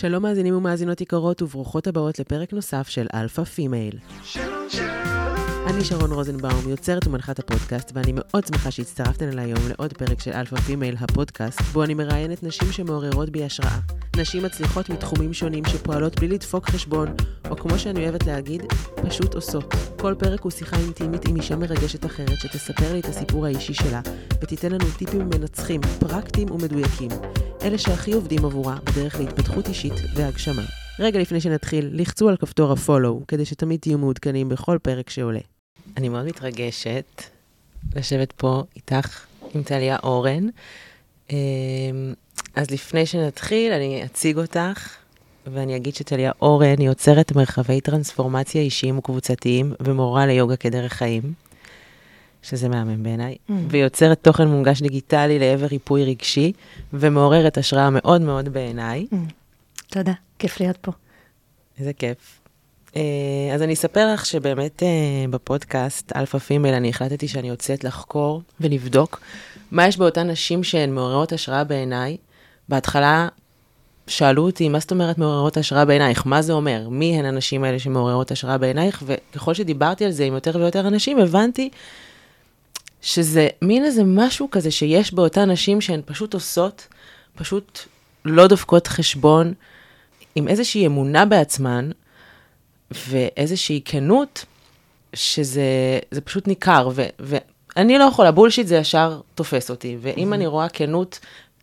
שלום מאזינים ומאזינות יקרות וברוכות הבאות לפרק נוסף של Alpha Female. אני שרון רוזנבאום, יוצרת ומנחת הפודקאסט, ואני מאוד שמחה שהצטרפתן אליי היום לעוד פרק של Alpha Female, הפודקאסט, בו אני מראיינת נשים שמעוררות בי השראה. נשים מצליחות מתחומים שונים שפועלות בלי לדפוק חשבון, או כמו שאני אוהבת להגיד, פשוט עושות. כל פרק הוא שיחה אינטימית עם אישה מרגשת אחרת, שתספר לי את הסיפור האישי שלה, ותיתן לנו טיפים מנצחים, פרקטיים ומדויקים. אלה שהכי עובדים עבורה בדרך להתפתחות אישית והגשמה. רגע לפני שנתחיל, לחצו על כפתור ה-follow, כדי שתמיד תהיו מעודכנים בכל פרק שעולה. אני מאוד מתרגשת לשבת פה איתך, עם טליה אורן. אמ, אז לפני שנתחיל, אני אציג אותך, ואני אגיד שטליה אורן היא יוצרת מרחבי טרנספורמציה אישיים וקבוצתיים, ומורה ליוגה כדרך חיים, שזה מהמם בעיניי, mm. ויוצרת תוכן מונגש דיגיטלי לעבר ריפוי רגשי, ומעוררת השראה מאוד מאוד בעיניי. Mm. תודה, כיף להיות פה. איזה כיף. אה, אז אני אספר לך שבאמת אה, בפודקאסט Alpha Female אני החלטתי שאני יוצאת לחקור ולבדוק מה יש באותן נשים שהן מעוררות השראה בעיניי. בהתחלה שאלו אותי, מה זאת אומרת מעוררות השראה בעינייך? מה זה אומר? מי הן הנשים האלה שמעוררות השראה בעינייך? וככל שדיברתי על זה עם יותר ויותר אנשים, הבנתי שזה מין איזה משהו כזה שיש באותן נשים שהן פשוט עושות, פשוט לא דופקות חשבון, עם איזושהי אמונה בעצמן, ואיזושהי כנות, שזה פשוט ניכר, ו, ואני לא יכולה, בולשיט זה ישר תופס אותי, ואם mm-hmm. אני רואה כנות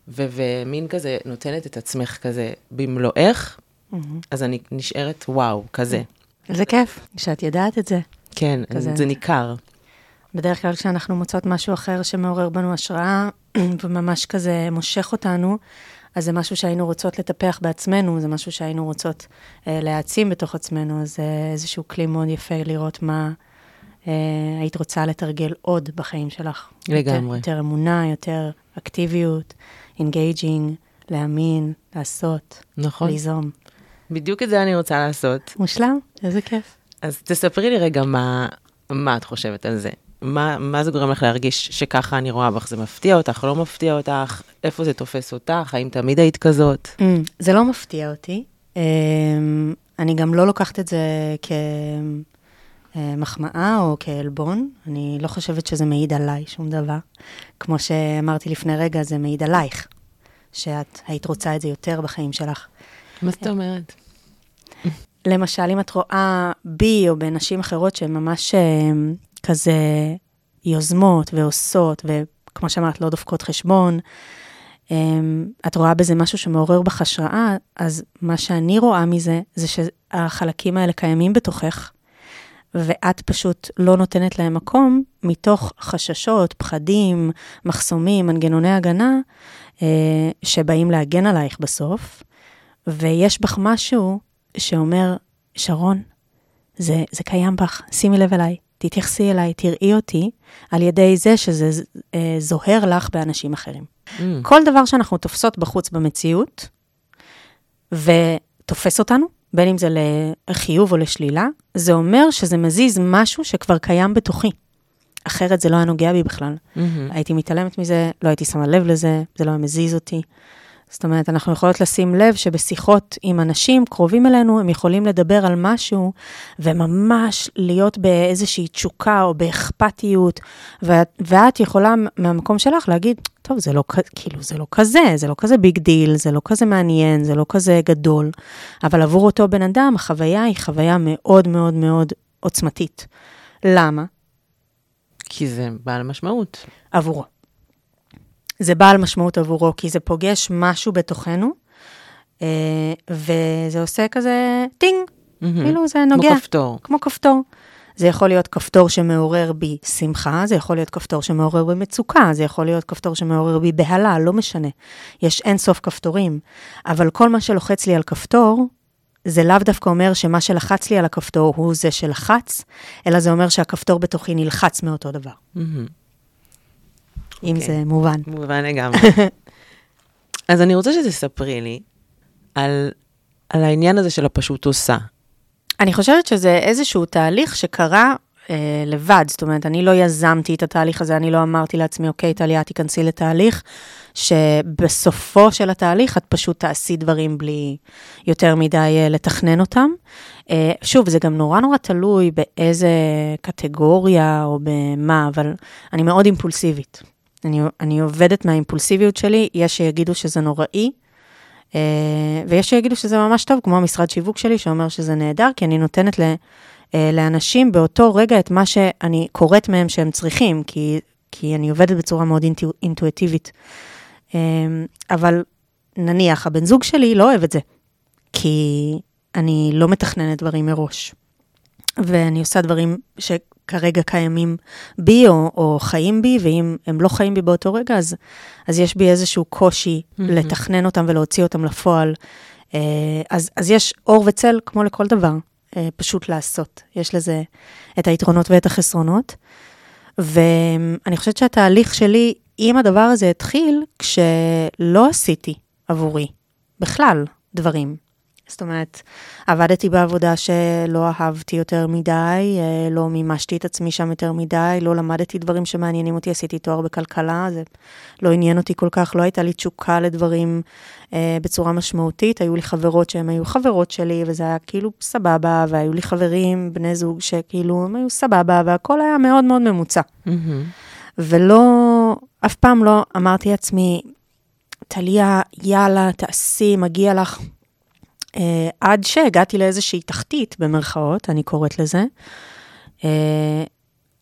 ו- ומין כזה נותנת את עצמך כזה במלואך, mm-hmm. אז אני נשארת וואו, כזה. איזה כיף שאת יודעת את זה. כן, כזה. זה ניכר. בדרך כלל כשאנחנו מוצאות משהו אחר שמעורר בנו השראה, וממש כזה מושך אותנו, אז זה משהו שהיינו רוצות לטפח בעצמנו, זה משהו שהיינו רוצות אה, להעצים בתוך עצמנו, אז זה אה, איזשהו כלי מאוד יפה לראות מה אה, היית רוצה לתרגל עוד בחיים שלך. לגמרי. יותר, יותר אמונה, יותר אקטיביות, engaging, להאמין, לעשות, נכון. ליזום. בדיוק את זה אני רוצה לעשות. מושלם, איזה כיף. אז תספרי לי רגע מה, מה את חושבת על זה. מה, מה זה גורם לך להרגיש שככה אני רואה בך? זה מפתיע אותך, לא מפתיע אותך? איפה זה תופס אותך? האם תמיד היית כזאת? Mm, זה לא מפתיע אותי. Um, אני גם לא לוקחת את זה כמחמאה או כעלבון. אני לא חושבת שזה מעיד עליי שום דבר. כמו שאמרתי לפני רגע, זה מעיד עלייך, שאת היית רוצה את זה יותר בחיים שלך. מה זאת אומרת? למשל, אם את רואה בי או בנשים אחרות שהן ממש כזה יוזמות ועושות, וכמו שאמרת, לא דופקות חשבון. אמ, את רואה בזה משהו שמעורר בך השראה, אז מה שאני רואה מזה, זה שהחלקים האלה קיימים בתוכך, ואת פשוט לא נותנת להם מקום מתוך חששות, פחדים, מחסומים, מנגנוני הגנה, אה, שבאים להגן עלייך בסוף, ויש בך משהו שאומר, שרון, זה, זה קיים בך, שימי לב אליי, תתייחסי אליי, תראי אותי, על ידי זה שזה אה, זוהר לך באנשים אחרים. Mm. כל דבר שאנחנו תופסות בחוץ במציאות, ותופס אותנו, בין אם זה לחיוב או לשלילה, זה אומר שזה מזיז משהו שכבר קיים בתוכי. אחרת זה לא היה נוגע בי בכלל. Mm-hmm. הייתי מתעלמת מזה, לא הייתי שמה לב לזה, זה לא היה מזיז אותי. זאת אומרת, אנחנו יכולות לשים לב שבשיחות עם אנשים קרובים אלינו, הם יכולים לדבר על משהו, וממש להיות באיזושהי תשוקה או באכפתיות, ואת, ואת יכולה מהמקום שלך להגיד, טוב, זה לא, כאילו, זה לא כזה, זה לא כזה big deal, זה לא כזה מעניין, זה לא כזה גדול, אבל עבור אותו בן אדם, החוויה היא חוויה מאוד מאוד מאוד עוצמתית. למה? כי זה בעל משמעות. עבורו. זה בעל משמעות עבורו, כי זה פוגש משהו בתוכנו, אה, וזה עושה כזה טינג. כאילו זה נוגע. כמו כפתור. כמו כפתור. זה יכול להיות כפתור שמעורר בי שמחה, זה יכול להיות כפתור שמעורר בי מצוקה, זה יכול להיות כפתור שמעורר בי בהלה, לא משנה. יש אין סוף כפתורים, אבל כל מה שלוחץ לי על כפתור, זה לאו דווקא אומר שמה שלחץ לי על הכפתור הוא זה שלחץ, אלא זה אומר שהכפתור בתוכי נלחץ מאותו דבר. Mm-hmm. אם okay. אוקיי. זה מובן. מובן לגמרי. אז אני רוצה שתספרי לי על, על העניין הזה של הפשוט עושה. אני חושבת שזה איזשהו תהליך שקרה אה, לבד, זאת אומרת, אני לא יזמתי את התהליך הזה, אני לא אמרתי לעצמי, אוקיי, טליה, תיכנסי לתהליך, שבסופו של התהליך את פשוט תעשי דברים בלי יותר מדי אה, לתכנן אותם. אה, שוב, זה גם נורא נורא תלוי באיזה קטגוריה או במה, אבל אני מאוד אימפולסיבית. אני, אני עובדת מהאימפולסיביות שלי, יש שיגידו שזה נוראי, אה, ויש שיגידו שזה ממש טוב, כמו המשרד שיווק שלי, שאומר שזה נהדר, כי אני נותנת ל... אה, לאנשים באותו רגע את מה שאני קוראת מהם שהם צריכים, כי, כי אני עובדת בצורה מאוד אינטו, אינטואיטיבית. אה, אבל נניח, הבן זוג שלי לא אוהב את זה, כי אני לא מתכננת דברים מראש. ואני עושה דברים שכרגע קיימים בי או, או חיים בי, ואם הם לא חיים בי באותו רגע, אז, אז יש בי איזשהו קושי mm-hmm. לתכנן אותם ולהוציא אותם לפועל. אה, אז, אז יש אור וצל כמו לכל דבר. אה, פשוט לעשות. יש לזה את היתרונות ואת החסרונות. ואני חושבת שהתהליך שלי עם הדבר הזה התחיל כשלא עשיתי עבורי בכלל דברים. זאת אומרת, עבדתי בעבודה שלא אהבתי יותר מדי, אה, לא מימשתי את עצמי שם יותר מדי, לא למדתי דברים שמעניינים אותי, עשיתי תואר בכלכלה, זה לא עניין אותי כל כך, לא הייתה לי תשוקה לדברים אה, בצורה משמעותית. היו לי חברות שהן היו חברות שלי, וזה היה כאילו סבבה, והיו לי חברים, בני זוג, שכאילו הם היו סבבה, והכל היה מאוד מאוד ממוצע. Mm-hmm. ולא, אף פעם לא אמרתי לעצמי, טליה, יאללה, תעשי, מגיע לך. Uh, עד שהגעתי לאיזושהי תחתית, במרכאות, אני קוראת לזה, uh,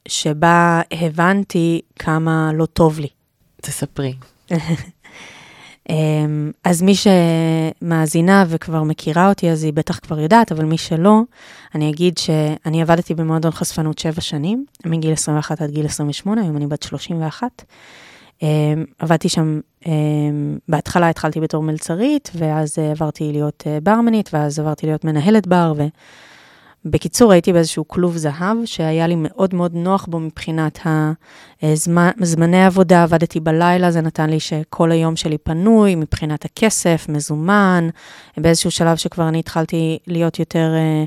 שבה הבנתי כמה לא טוב לי. תספרי. אמ, אז מי שמאזינה וכבר מכירה אותי, אז היא בטח כבר יודעת, אבל מי שלא, אני אגיד שאני עבדתי במועדון חשפנות שבע שנים, מגיל 21 עד גיל 28, היום אני בת 31. אמ, עבדתי שם, בהתחלה התחלתי בתור מלצרית, ואז עברתי להיות אה, ברמנית, ואז עברתי להיות מנהלת בר, ו... בקיצור, הייתי באיזשהו כלוב זהב, שהיה לי מאוד מאוד נוח בו מבחינת הזמן, זמני עבודה, עבדתי בלילה, זה נתן לי שכל היום שלי פנוי, מבחינת הכסף, מזומן, באיזשהו שלב שכבר אני התחלתי להיות יותר אה,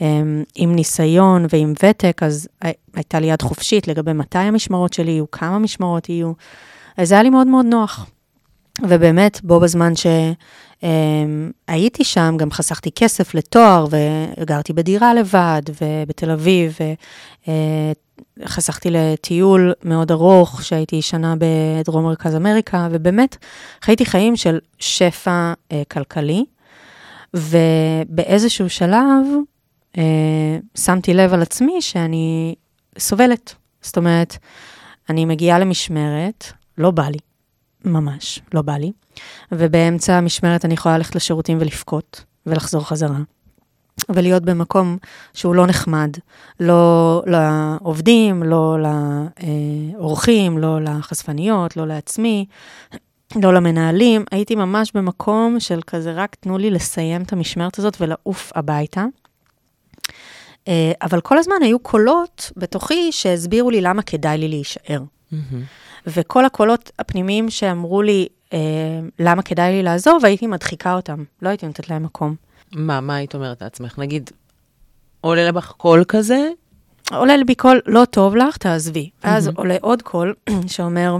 אה, עם ניסיון ועם ותק, אז הייתה לי יד חופשית לגבי מתי המשמרות שלי יהיו, כמה משמרות יהיו, אז זה היה לי מאוד מאוד נוח. ובאמת, בו בזמן שהייתי שם, גם חסכתי כסף לתואר, וגרתי בדירה לבד, ובתל אביב, וחסכתי לטיול מאוד ארוך, שהייתי שנה בדרום מרכז אמריקה, ובאמת, חייתי חיים של שפע אה, כלכלי, ובאיזשהו שלב אה, שמתי לב על עצמי שאני סובלת. זאת אומרת, אני מגיעה למשמרת, לא בא לי. ממש, לא בא לי. ובאמצע המשמרת אני יכולה ללכת לשירותים ולבכות, ולחזור חזרה. ולהיות במקום שהוא לא נחמד, לא לעובדים, לא לאורחים, לא לחשפניות, לא לעצמי, לא למנהלים. הייתי ממש במקום של כזה, רק תנו לי לסיים את המשמרת הזאת ולעוף הביתה. אה, אבל כל הזמן היו קולות בתוכי שהסבירו לי למה כדאי לי להישאר. Mm-hmm. וכל הקולות הפנימיים שאמרו לי אה, למה כדאי לי לעזוב, הייתי מדחיקה אותם, לא הייתי נותנת להם מקום. מה, מה היית אומרת לעצמך? נגיד, עולה לך קול כזה? עולה לי קול, לא טוב לך, תעזבי. Mm-hmm. אז עולה עוד קול שאומר,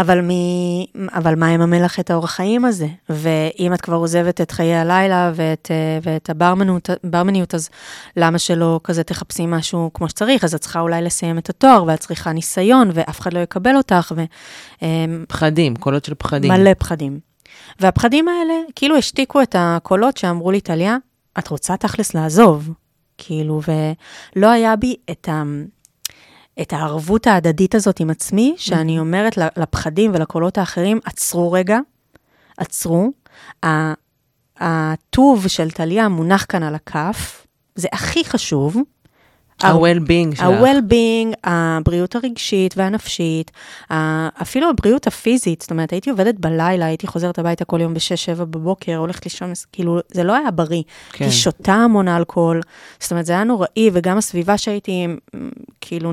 אבל, מ... אבל מה יממן לך את האורח חיים הזה? ואם את כבר עוזבת את חיי הלילה ואת, אה, ואת הברמניות, אז למה שלא כזה תחפשי משהו כמו שצריך? אז את צריכה אולי לסיים את התואר, ואת צריכה ניסיון, ואף אחד לא יקבל אותך. ו... אמ, פחדים, קולות של פחדים. מלא פחדים. והפחדים האלה כאילו השתיקו את הקולות שאמרו לי, טליה, את רוצה תכלס לעזוב. כאילו, ולא היה בי את ה... את הערבות ההדדית הזאת עם עצמי, שאני. אומרת לפחדים ולקולות האחרים, עצרו רגע, עצרו. הטוב של טליה מונח כאן על הכף, זה הכי חשוב, ה-well-being שלך. ה-well-being, הבריאות הרגשית והנפשית, אפילו הבריאות הפיזית, זאת אומרת, הייתי עובדת בלילה, הייתי חוזרת הביתה כל יום ב-6-7 בבוקר, הולכת לישון, כאילו, זה לא היה בריא. כן. הייתי שותה המון אלכוהול, זאת אומרת, זה היה נוראי, וגם הסביבה שהייתי, כאילו,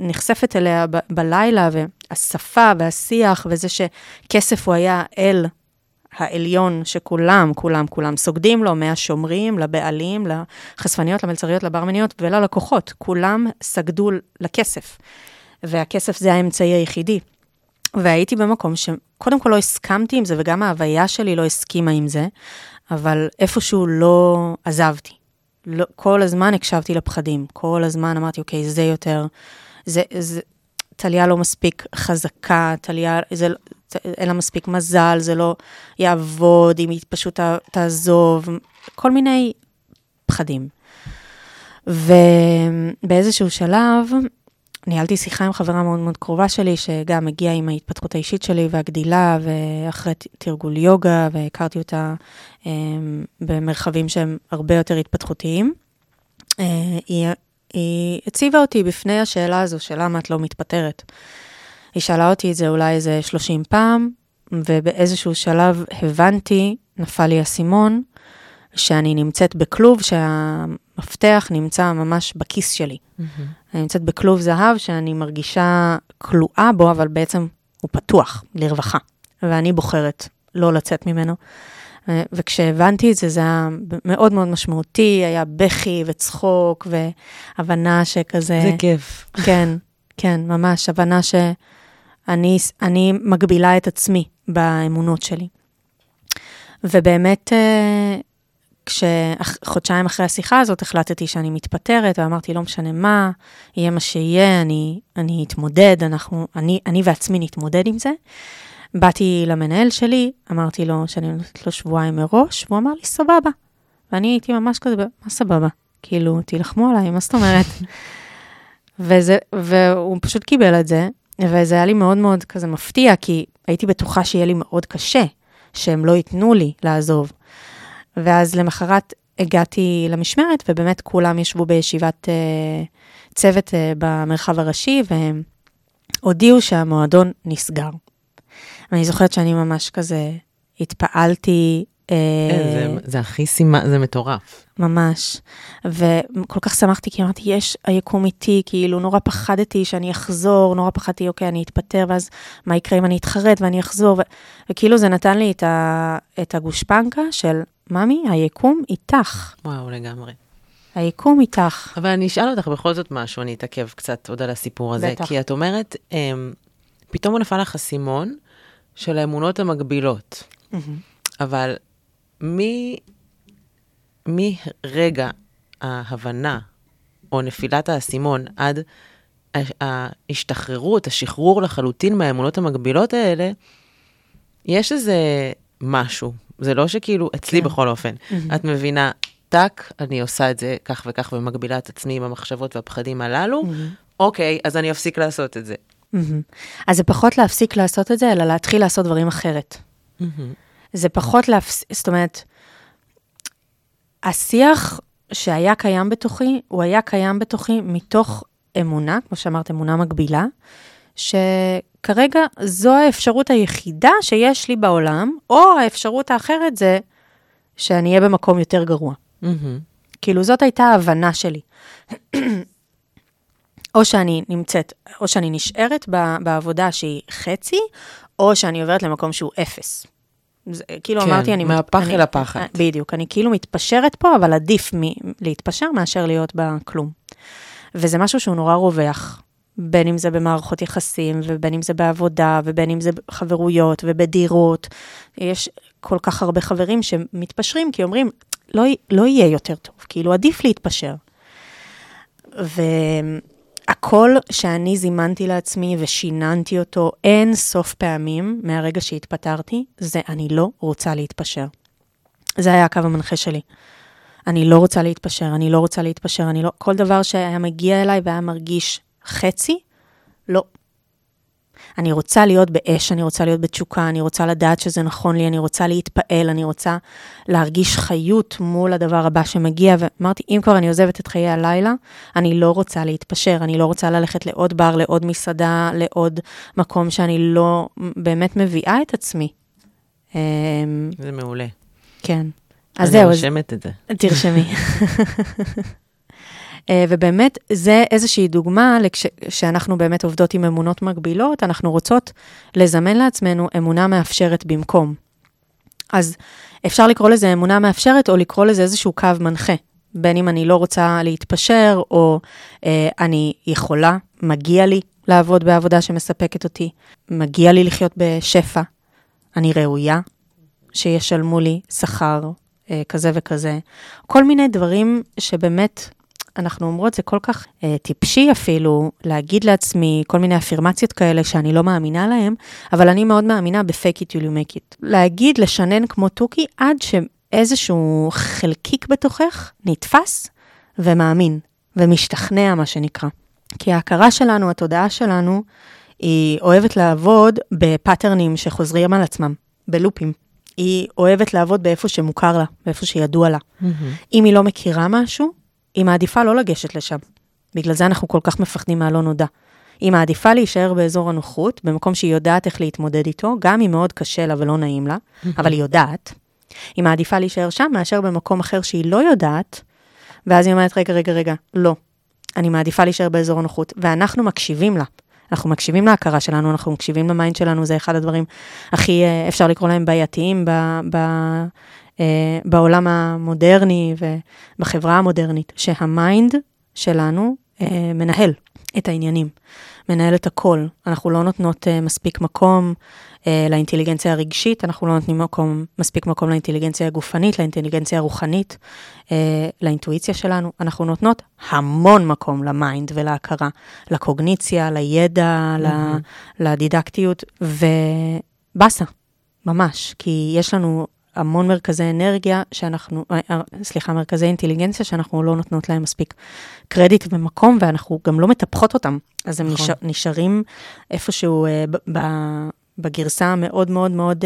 נחשפת אליה ב- בלילה, והשפה והשיח, וזה שכסף הוא היה אל העליון שכולם, כולם, כולם סוגדים לו, מהשומרים, לבעלים, לחשפניות, למלצריות, לברמניות וללקוחות. כולם סגדו לכסף. והכסף זה האמצעי היחידי. והייתי במקום שקודם כל לא הסכמתי עם זה, וגם ההוויה שלי לא הסכימה עם זה, אבל איפשהו לא עזבתי. לא, כל הזמן הקשבתי לפחדים, כל הזמן אמרתי, אוקיי, זה יותר, זה, זה, טליה לא מספיק חזקה, טליה, זה, אין לה מספיק מזל, זה לא יעבוד, אם היא פשוט תעזוב, כל מיני פחדים. ובאיזשהו שלב, ניהלתי שיחה עם חברה מאוד מאוד קרובה שלי, שגם הגיעה עם ההתפתחות האישית שלי והגדילה, ואחרי תרגול יוגה, והכרתי אותה um, במרחבים שהם הרבה יותר התפתחותיים. Uh, היא, היא הציבה אותי בפני השאלה הזו, של למה את לא מתפטרת. היא שאלה אותי את זה אולי איזה 30 פעם, ובאיזשהו שלב הבנתי, נפל לי האסימון, שאני נמצאת בכלוב שהמפתח נמצא ממש בכיס שלי. Mm-hmm. אני נמצאת בכלוב זהב שאני מרגישה כלואה בו, אבל בעצם הוא פתוח לרווחה, ואני בוחרת לא לצאת ממנו. וכשהבנתי את זה, זה היה מאוד מאוד משמעותי, היה בכי וצחוק והבנה שכזה... זה כיף. כן, כן, ממש, הבנה שאני מגבילה את עצמי באמונות שלי. ובאמת, אה, כשחודשיים אחרי השיחה הזאת החלטתי שאני מתפטרת, ואמרתי, לא משנה מה, יהיה מה שיהיה, אני, אני אתמודד, אנחנו, אני, אני ועצמי נתמודד עם זה. באתי למנהל שלי, אמרתי לו שאני נותנת לו שבועיים מראש, והוא אמר לי, סבבה. ואני הייתי ממש כזה, מה סבבה? כאילו, תילחמו עליי, מה זאת אומרת? וזה, והוא פשוט קיבל את זה, וזה היה לי מאוד מאוד כזה מפתיע, כי הייתי בטוחה שיהיה לי מאוד קשה, שהם לא ייתנו לי לעזוב. ואז למחרת הגעתי למשמרת, ובאמת כולם ישבו בישיבת uh, צוות uh, במרחב הראשי, והם הודיעו שהמועדון נסגר. ואני זוכרת שאני ממש כזה התפעלתי. אה, כן, זה, זה הכי סימן, זה מטורף. ממש. וכל כך שמחתי, כי אמרתי, יש היקום איתי, כאילו, נורא פחדתי שאני אחזור, נורא פחדתי, אוקיי, אני אתפטר, ואז מה יקרה אם אני אתחרט ואני אחזור, ו... וכאילו זה נתן לי את, ה... את הגושפנקה של, ממי, היקום איתך. וואו, לגמרי. היקום איתך. אבל אני אשאל אותך בכל זאת משהו, אני אתעכב קצת עוד על הסיפור הזה. בטח. כי את אומרת, אמ, פתאום נפל לך אסימון של האמונות המקבילות. Mm-hmm. אבל מרגע ההבנה או נפילת האסימון עד ההשתחררות, השחרור לחלוטין מהאמונות המקבילות האלה, יש איזה משהו. זה לא שכאילו, אצלי כן. בכל אופן, mm-hmm. את מבינה, טאק, אני עושה את זה כך וכך ומגבילה את עצמי עם המחשבות והפחדים הללו, mm-hmm. אוקיי, אז אני אפסיק לעשות את זה. Mm-hmm. אז זה פחות להפסיק לעשות את זה, אלא להתחיל לעשות דברים אחרת. Mm-hmm. זה פחות להפסיק, זאת אומרת, השיח שהיה קיים בתוכי, הוא היה קיים בתוכי מתוך אמונה, כמו שאמרת, אמונה מגבילה, שכרגע זו האפשרות היחידה שיש לי בעולם, או האפשרות האחרת זה שאני אהיה במקום יותר גרוע. Mm-hmm. כאילו, זאת הייתה ההבנה שלי. או שאני נמצאת, או שאני נשארת בעבודה שהיא חצי, או שאני עוברת למקום שהוא אפס. זה, כאילו כן, אמרתי, אני... מהפח אל הפחד. אה, בדיוק, אני כאילו מתפשרת פה, אבל עדיף מ- להתפשר מאשר להיות בכלום. וזה משהו שהוא נורא רווח, בין אם זה במערכות יחסים, ובין אם זה בעבודה, ובין אם זה בחברויות ובדירות. יש כל כך הרבה חברים שמתפשרים כי אומרים, לא, לא יהיה יותר טוב, כאילו עדיף להתפשר. והכל שאני זימנתי לעצמי ושיננתי אותו אין סוף פעמים מהרגע שהתפטרתי, זה אני לא רוצה להתפשר. זה היה הקו המנחה שלי. אני לא רוצה להתפשר, אני לא רוצה להתפשר, אני לא... כל דבר שהיה מגיע אליי והיה מרגיש חצי. אני רוצה להיות באש, אני רוצה להיות בתשוקה, אני רוצה לדעת שזה נכון לי, אני רוצה להתפעל, אני רוצה להרגיש חיות מול הדבר הבא שמגיע, ואמרתי, אם כבר אני עוזבת את חיי הלילה, אני לא רוצה להתפשר, אני לא רוצה ללכת לעוד בר, לעוד מסעדה, לעוד מקום שאני לא באמת מביאה את עצמי. זה מעולה. כן. אז זהו. אני רושמת את זה. תרשמי. אה, ובאמת, זה איזושהי דוגמה כשאנחנו באמת עובדות עם אמונות מגבילות, אנחנו רוצות לזמן לעצמנו אמונה מאפשרת במקום. אז אפשר לקרוא לזה אמונה מאפשרת, או לקרוא לזה איזשהו קו מנחה. בין אם אני לא רוצה להתפשר, או אה, אני יכולה, מגיע לי לעבוד בעבודה שמספקת אותי, מגיע לי לחיות בשפע, אני ראויה שישלמו לי שכר אה, כזה וכזה. כל מיני דברים שבאמת, אנחנו אומרות, זה כל כך אה, טיפשי אפילו להגיד לעצמי כל מיני אפירמציות כאלה שאני לא מאמינה להם, אבל אני מאוד מאמינה ב-fake it till you make it. להגיד, לשנן כמו תוכי עד שאיזשהו חלקיק בתוכך נתפס ומאמין ומשתכנע, מה שנקרא. כי ההכרה שלנו, התודעה שלנו, היא אוהבת לעבוד בפאטרנים שחוזרים על עצמם, בלופים. היא אוהבת לעבוד באיפה שמוכר לה, באיפה שידוע לה. Mm-hmm. אם היא לא מכירה משהו, היא מעדיפה לא לגשת לשם. בגלל זה אנחנו כל כך מפחדים מהלא נודע. היא מעדיפה להישאר באזור הנוחות, במקום שהיא יודעת איך להתמודד איתו, גם אם מאוד קשה לה ולא נעים לה. אבל היא יודעת. היא מעדיפה להישאר שם מאשר במקום אחר שהיא לא יודעת, ואז היא אומרת, רגע, רגע, רגע, לא. אני מעדיפה להישאר באזור הנוחות, ואנחנו מקשיבים לה. אנחנו מקשיבים להכרה שלנו, אנחנו מקשיבים ל mind שלנו, זה אחד הדברים הכי, אה, אפשר לקרוא להם בעייתיים ב, ב, בעולם המודרני ובחברה המודרנית, שה mind שלנו אה, מנהל את העניינים, מנהל את הכל. אנחנו לא נותנות מספיק מקום אה, לאינטליגנציה הרגשית, אנחנו לא נותנים מקום, מספיק מקום לאינטליגנציה הגופנית, לאינטליגנציה הרוחנית, אה, לאינטואיציה שלנו. אנחנו נותנות המון מקום ל mind ולהכרה, לקוגניציה, לידע, mm-hmm. לדידקטיות, ובאסה, ממש, כי יש לנו המון מרכזי אנרגיה שאנחנו, אה, סליחה, מרכזי אינטליגנציה שאנחנו לא נותנות להם מספיק קרדיט ומקום, ואנחנו גם לא מטפחות אותם. אז הם נכון. נשאר, נשארים איפשהו ב, ב, בגרסה המאוד מאוד מאוד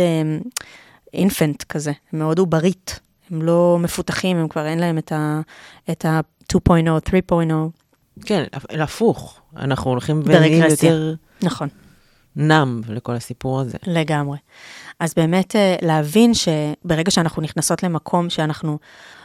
אינפנט uh, כזה, מאוד עוברית. הם לא מפותחים, הם כבר אין להם את ה-2.0, 3.0. כן, הפוך, אנחנו הולכים ונהיים יותר... נכון. נם לכל הסיפור הזה. לגמרי. אז באמת אה, להבין שברגע שאנחנו נכנסות למקום שאנחנו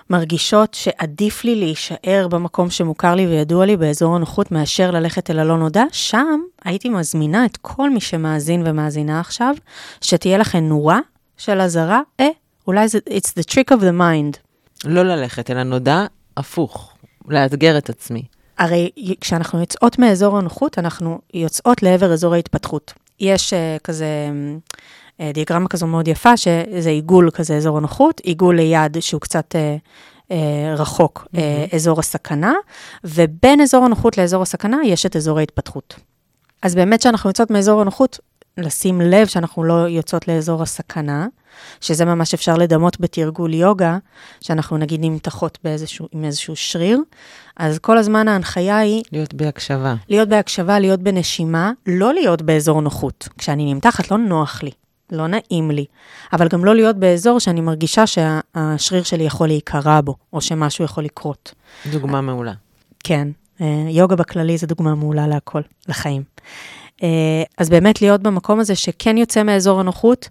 מרגישות שעדיף לי להישאר במקום שמוכר לי וידוע לי באזור הנוחות מאשר ללכת אל הלא נודע, שם הייתי מזמינה את כל מי שמאזין ומאזינה עכשיו, שתהיה לכם נורה של אזהרה, אה, אולי זה, it's the trick of the mind. לא ללכת אל הנודע, הפוך, לאתגר את עצמי. הרי כשאנחנו יוצאות מאזור הנוחות, אנחנו יוצאות לעבר אזור ההתפתחות. יש uh, כזה דיאגרמה כזו מאוד יפה, שזה עיגול כזה אזור הנוחות, עיגול ליד שהוא קצת uh, uh, רחוק, mm-hmm. אזור הסכנה, ובין אזור הנוחות לאזור הסכנה יש את אזור ההתפתחות. אז באמת כשאנחנו יוצאות מאזור הנוחות, לשים לב שאנחנו לא יוצאות לאזור הסכנה, שזה ממש אפשר לדמות בתרגול יוגה, שאנחנו נגיד נמתחות באיזשהו, עם איזשהו שריר, אז כל הזמן ההנחיה היא... להיות בהקשבה. להיות בהקשבה, להיות בנשימה, לא להיות באזור נוחות. כשאני נמתחת, לא נוח לי, לא נעים לי, אבל גם לא להיות באזור שאני מרגישה שהשריר שלי יכול להיקרע בו, או שמשהו יכול לקרות. דוגמה מעולה. כן, אה, יוגה בכללי זה דוגמה מעולה להכל, לחיים. אה, אז באמת להיות במקום הזה שכן יוצא מאזור הנוחות,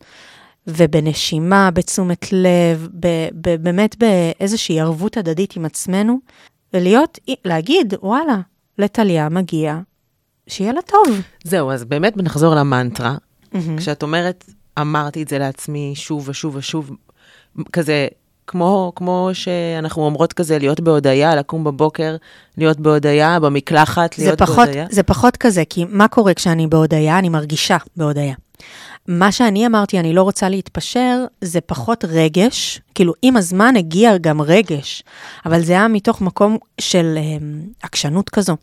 ובנשימה, בתשומת לב, ב, ב, באמת באיזושהי ערבות הדדית עם עצמנו, ולהיות, להגיד, וואלה, לטליה מגיע, שיהיה לה טוב. זהו, אז באמת נחזור למנטרה. Mm-hmm. כשאת אומרת, אמרתי את זה לעצמי שוב ושוב ושוב, כזה, כמו, כמו שאנחנו אומרות כזה, להיות בהודיה, לקום בבוקר, להיות בהודיה, במקלחת, להיות פחות, בהודיה. זה פחות כזה, כי מה קורה כשאני בהודיה? אני מרגישה בהודיה. מה שאני אמרתי, אני לא רוצה להתפשר, זה פחות רגש, כאילו עם הזמן הגיע גם רגש, אבל זה היה מתוך מקום של um, עקשנות כזו.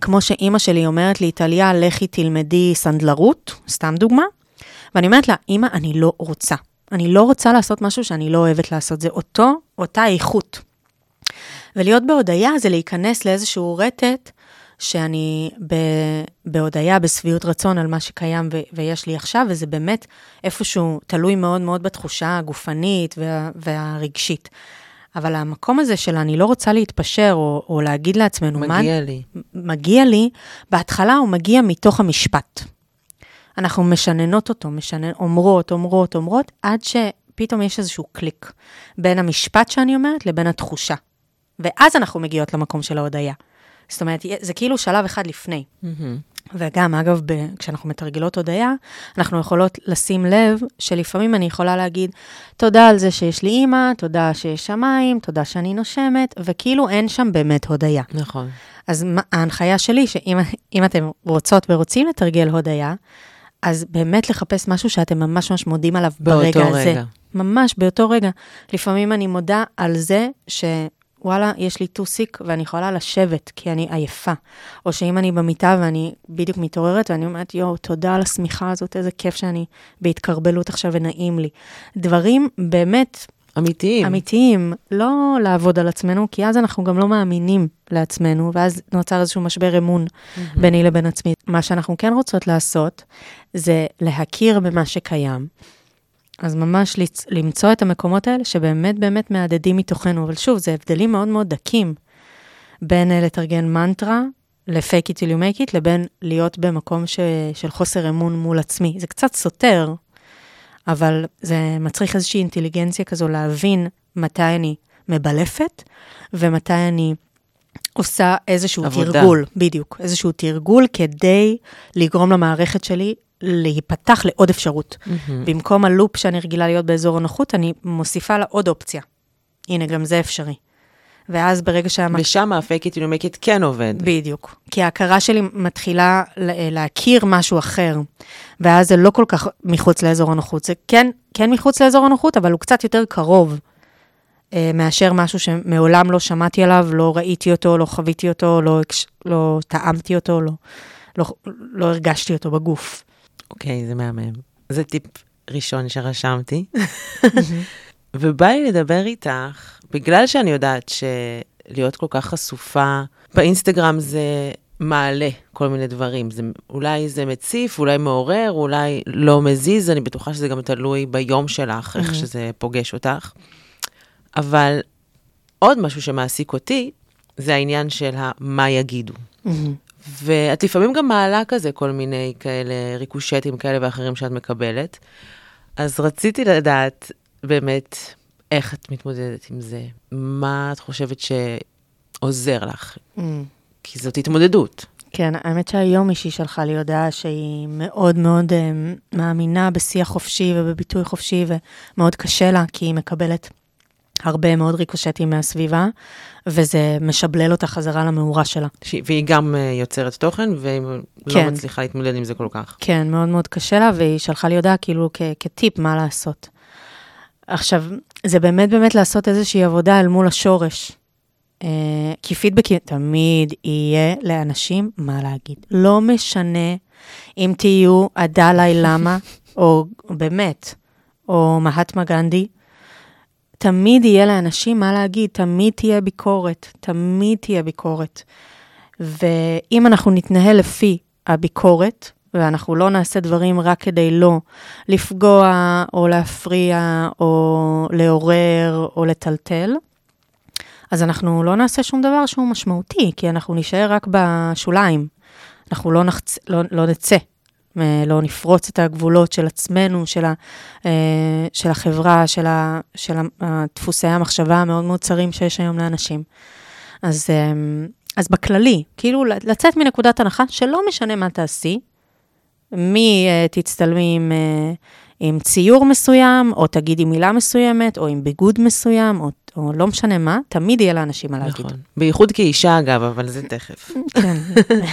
כמו שאימא שלי אומרת לי, טליה, לכי תלמדי סנדלרות, סתם דוגמה, ואני אומרת לה, אימא, אני לא רוצה. אני לא רוצה לעשות משהו שאני לא אוהבת לעשות, זה אותו, אותה איכות. ולהיות בהודיה זה להיכנס לאיזשהו רטט שאני ב, בהודיה, בשביעות רצון על מה שקיים ו, ויש לי עכשיו, וזה באמת איפשהו תלוי מאוד מאוד בתחושה הגופנית וה, והרגשית. אבל המקום הזה של אני לא רוצה להתפשר, או, או להגיד לעצמנו, מגיע מה... לי. מגיע לי, בהתחלה הוא מגיע מתוך המשפט. אנחנו משננות אותו, משנן, אומרות, אומרות, אומרות, עד שפתאום יש איזשהו קליק בין המשפט שאני אומרת לבין התחושה. ואז אנחנו מגיעות למקום של ההודיה. זאת אומרת, זה כאילו שלב אחד לפני. Mm-hmm. וגם, אגב, ב- כשאנחנו מתרגלות הודיה, אנחנו יכולות לשים לב שלפעמים אני יכולה להגיד, תודה על זה שיש לי אימא, תודה שיש שמיים, תודה שאני נושמת, וכאילו אין שם באמת הודיה. נכון. אז מה- ההנחיה שלי, שאם אם אתם רוצות ורוצים לתרגל הודיה, אז באמת לחפש משהו שאתם ממש ממש מודים עליו ברגע הזה. רגע. ממש באותו רגע. לפעמים אני מודה על זה שוואלה, יש לי טוסיק ואני יכולה לשבת כי אני עייפה. או שאם אני במיטה ואני בדיוק מתעוררת ואני אומרת, יואו, תודה על השמיכה הזאת, איזה כיף שאני בהתקרבלות עכשיו ונעים לי. דברים באמת אמיתיים. אמיתיים, לא לעבוד על עצמנו, כי אז אנחנו גם לא מאמינים לעצמנו, ואז נוצר איזשהו משבר אמון ביני לבין עצמי. מה שאנחנו כן רוצות לעשות, זה להכיר במה שקיים. אז ממש לצ- למצוא את המקומות האלה שבאמת באמת מהדהדים מתוכנו, אבל שוב, זה הבדלים מאוד מאוד דקים בין אה, לתרגן מנטרה ל-fake it till you make it, לבין להיות במקום ש- של חוסר אמון מול עצמי. זה קצת סותר, אבל זה מצריך איזושהי אינטליגנציה כזו להבין מתי אני מבלפת ומתי אני עושה איזשהו עבודה. תרגול, בדיוק, איזשהו תרגול כדי לגרום למערכת שלי להיפתח לעוד אפשרות. מהמם. במקום הלופ שאני רגילה להיות באזור הנוחות, אני מוסיפה לה עוד אופציה. הנה, גם זה אפשרי. ואז ברגע שהמ... ושם ה-fake it it כן עובד. בדיוק. כי ההכרה שלי מתחילה ל- להכיר משהו אחר, ואז זה לא כל כך מחוץ לאזור הנוחות. זה כן, כן מחוץ לאזור הנוחות, אבל הוא קצת יותר קרוב אה, מאשר משהו שמעולם לא שמעתי עליו, לא ראיתי אותו, לא חוויתי אותו, לא, לא טעמתי אותו, לא, לא, לא הרגשתי אותו בגוף. אוקיי, זה מהמם. זה טיפ ראשון שרשמתי. ובא לי לדבר איתך, בגלל שאני יודעת שלהיות כל כך חשופה, באינסטגרם זה מעלה כל מיני דברים. זה, אולי זה מציף, אולי מעורר, אולי לא מזיז, אני בטוחה שזה גם תלוי ביום שלך, איך שזה פוגש אותך. אבל עוד משהו שמעסיק אותי, זה העניין של מה יגידו. ואת לפעמים גם מעלה כזה כל מיני כאלה ריקושטים כאלה ואחרים שאת מקבלת. אז רציתי לדעת באמת איך את מתמודדת עם זה. מה את חושבת שעוזר לך? כי זאת התמודדות. כן, האמת שהיום מישהי שלחה לי הודעה שהיא מאוד מאוד אה, מאמינה בשיח חופשי ובביטוי חופשי, ומאוד קשה לה, כי היא מקבלת הרבה מאוד ריקושטים מהסביבה, וזה משבלל אותה חזרה למאורה שלה. ש... והיא גם uh, יוצרת תוכן, והיא כן. לא מצליחה להתמודד עם זה כל כך. כן, מאוד מאוד קשה לה, והיא שלחה לי הודעה כאילו כ- כטיפ מה לעשות. עכשיו, זה באמת באמת לעשות איזושהי עבודה אל מול השורש. אה, כי פידבקים תמיד יהיה לאנשים מה להגיד. לא משנה אם תהיו הדלאי למה, או באמת, או מהטמה גנדי, תמיד יהיה לאנשים מה להגיד, תמיד תהיה ביקורת, תמיד תהיה ביקורת. ואם אנחנו נתנהל לפי הביקורת, ואנחנו לא נעשה דברים רק כדי לא לפגוע או להפריע או לעורר או לטלטל, אז אנחנו לא נעשה שום דבר שהוא משמעותי, כי אנחנו נישאר רק בשוליים. אנחנו לא, נחצ... לא, לא נצא, לא נפרוץ את הגבולות של עצמנו, של, ה... אה, של החברה, של, ה... של דפוסי המחשבה המאוד מאוד צרים שיש היום לאנשים. אז, אה, אז בכללי, כאילו לצאת מנקודת הנחה שלא משנה מה תעשי, מי uh, תצטלמי עם, uh, עם ציור מסוים, או תגידי מילה מסוימת, או עם ביגוד מסוים, או, או לא משנה מה, תמיד יהיה לאנשים מה להגיד. נכון. בייחוד כאישה, אגב, אבל זה תכף. כן,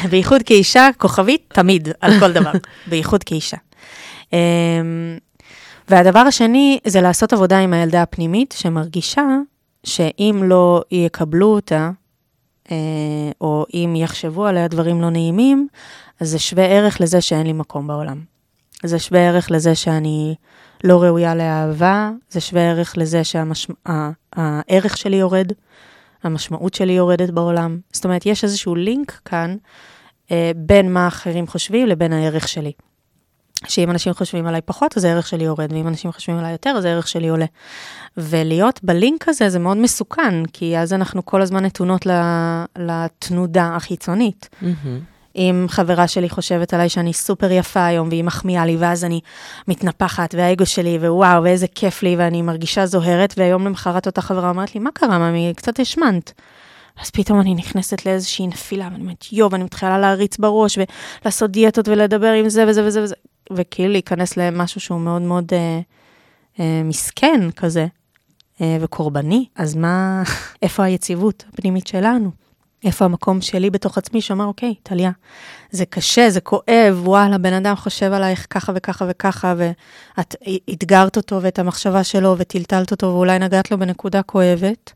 בייחוד כאישה, כוכבית, תמיד, על כל דבר, בייחוד כאישה. Um, והדבר השני, זה לעשות עבודה עם הילדה הפנימית, שמרגישה שאם לא יקבלו אותה, uh, או אם יחשבו עליה דברים לא נעימים, אז זה שווה ערך לזה שאין לי מקום בעולם. זה שווה ערך לזה שאני לא ראויה לאהבה, זה שווה ערך לזה שהערך שלי יורד, המשמעות שלי יורדת בעולם. זאת אומרת, יש איזשהו לינק כאן אה, בין מה אחרים חושבים לבין הערך שלי. שאם אנשים חושבים עליי פחות, אז הערך שלי יורד, ואם אנשים חושבים עליי יותר, אז הערך שלי עולה. ולהיות בלינק הזה זה מאוד מסוכן, כי אז אנחנו כל הזמן נתונות לתנודה החיצונית. Mm-hmm. אם חברה שלי חושבת עליי שאני סופר יפה היום, והיא מחמיאה לי, ואז אני מתנפחת, והאגו שלי, ווואו, ואיזה כיף לי, ואני מרגישה זוהרת, והיום למחרת אותה חברה אומרת לי, מה קרה, ממי? קצת השמנת. אז פתאום אני נכנסת לאיזושהי נפילה, ואני אומרת, יואו, ואני מתחילה להריץ בראש, ולעשות דיאטות ולדבר עם זה וזה וזה וזה, וכאילו להיכנס למשהו שהוא מאוד מאוד אה, אה, מסכן כזה, אה, וקורבני. אז מה, איפה היציבות הפנימית שלנו? איפה המקום שלי בתוך עצמי שאומר, אוקיי, טליה, זה קשה, זה כואב, וואלה, בן אדם חושב עלייך ככה וככה וככה, ואת אתגרת אותו ואת המחשבה שלו וטלטלת אותו, ואולי נגעת לו בנקודה כואבת,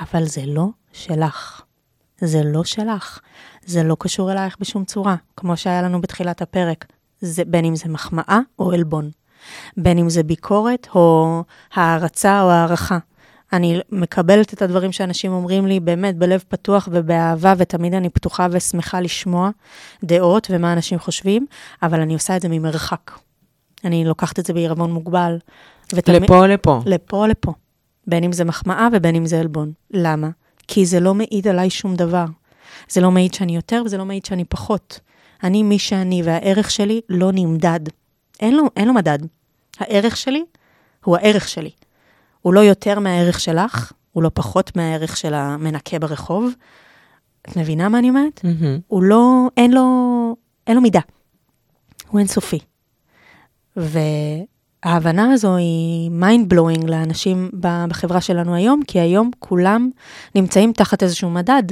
אבל זה לא שלך. זה לא שלך. זה לא קשור אלייך בשום צורה, כמו שהיה לנו בתחילת הפרק. זה, בין אם זה מחמאה או עלבון. בין אם זה ביקורת או הערצה או הערכה. אני מקבלת את הדברים שאנשים אומרים לי באמת בלב פתוח ובאהבה, ותמיד אני פתוחה ושמחה לשמוע דעות ומה אנשים חושבים, אבל אני עושה את זה ממרחק. אני לוקחת את זה בעירבון מוגבל. ותמיד, לפה או לפה? לפה או לפה. בין אם זה מחמאה ובין אם זה עלבון. למה? כי זה לא מעיד עליי שום דבר. זה לא מעיד שאני יותר וזה לא מעיד שאני פחות. אני מי שאני, והערך שלי לא נמדד. אין לו, אין לו מדד. הערך שלי הוא הערך שלי. הוא לא יותר מהערך שלך, הוא לא פחות מהערך של המנקה ברחוב. את מבינה מה אני אומרת? Mm-hmm. הוא לא, אין לו, אין לו מידה. הוא אינסופי. וההבנה הזו היא mind blowing לאנשים בחברה שלנו היום, כי היום כולם נמצאים תחת איזשהו מדד.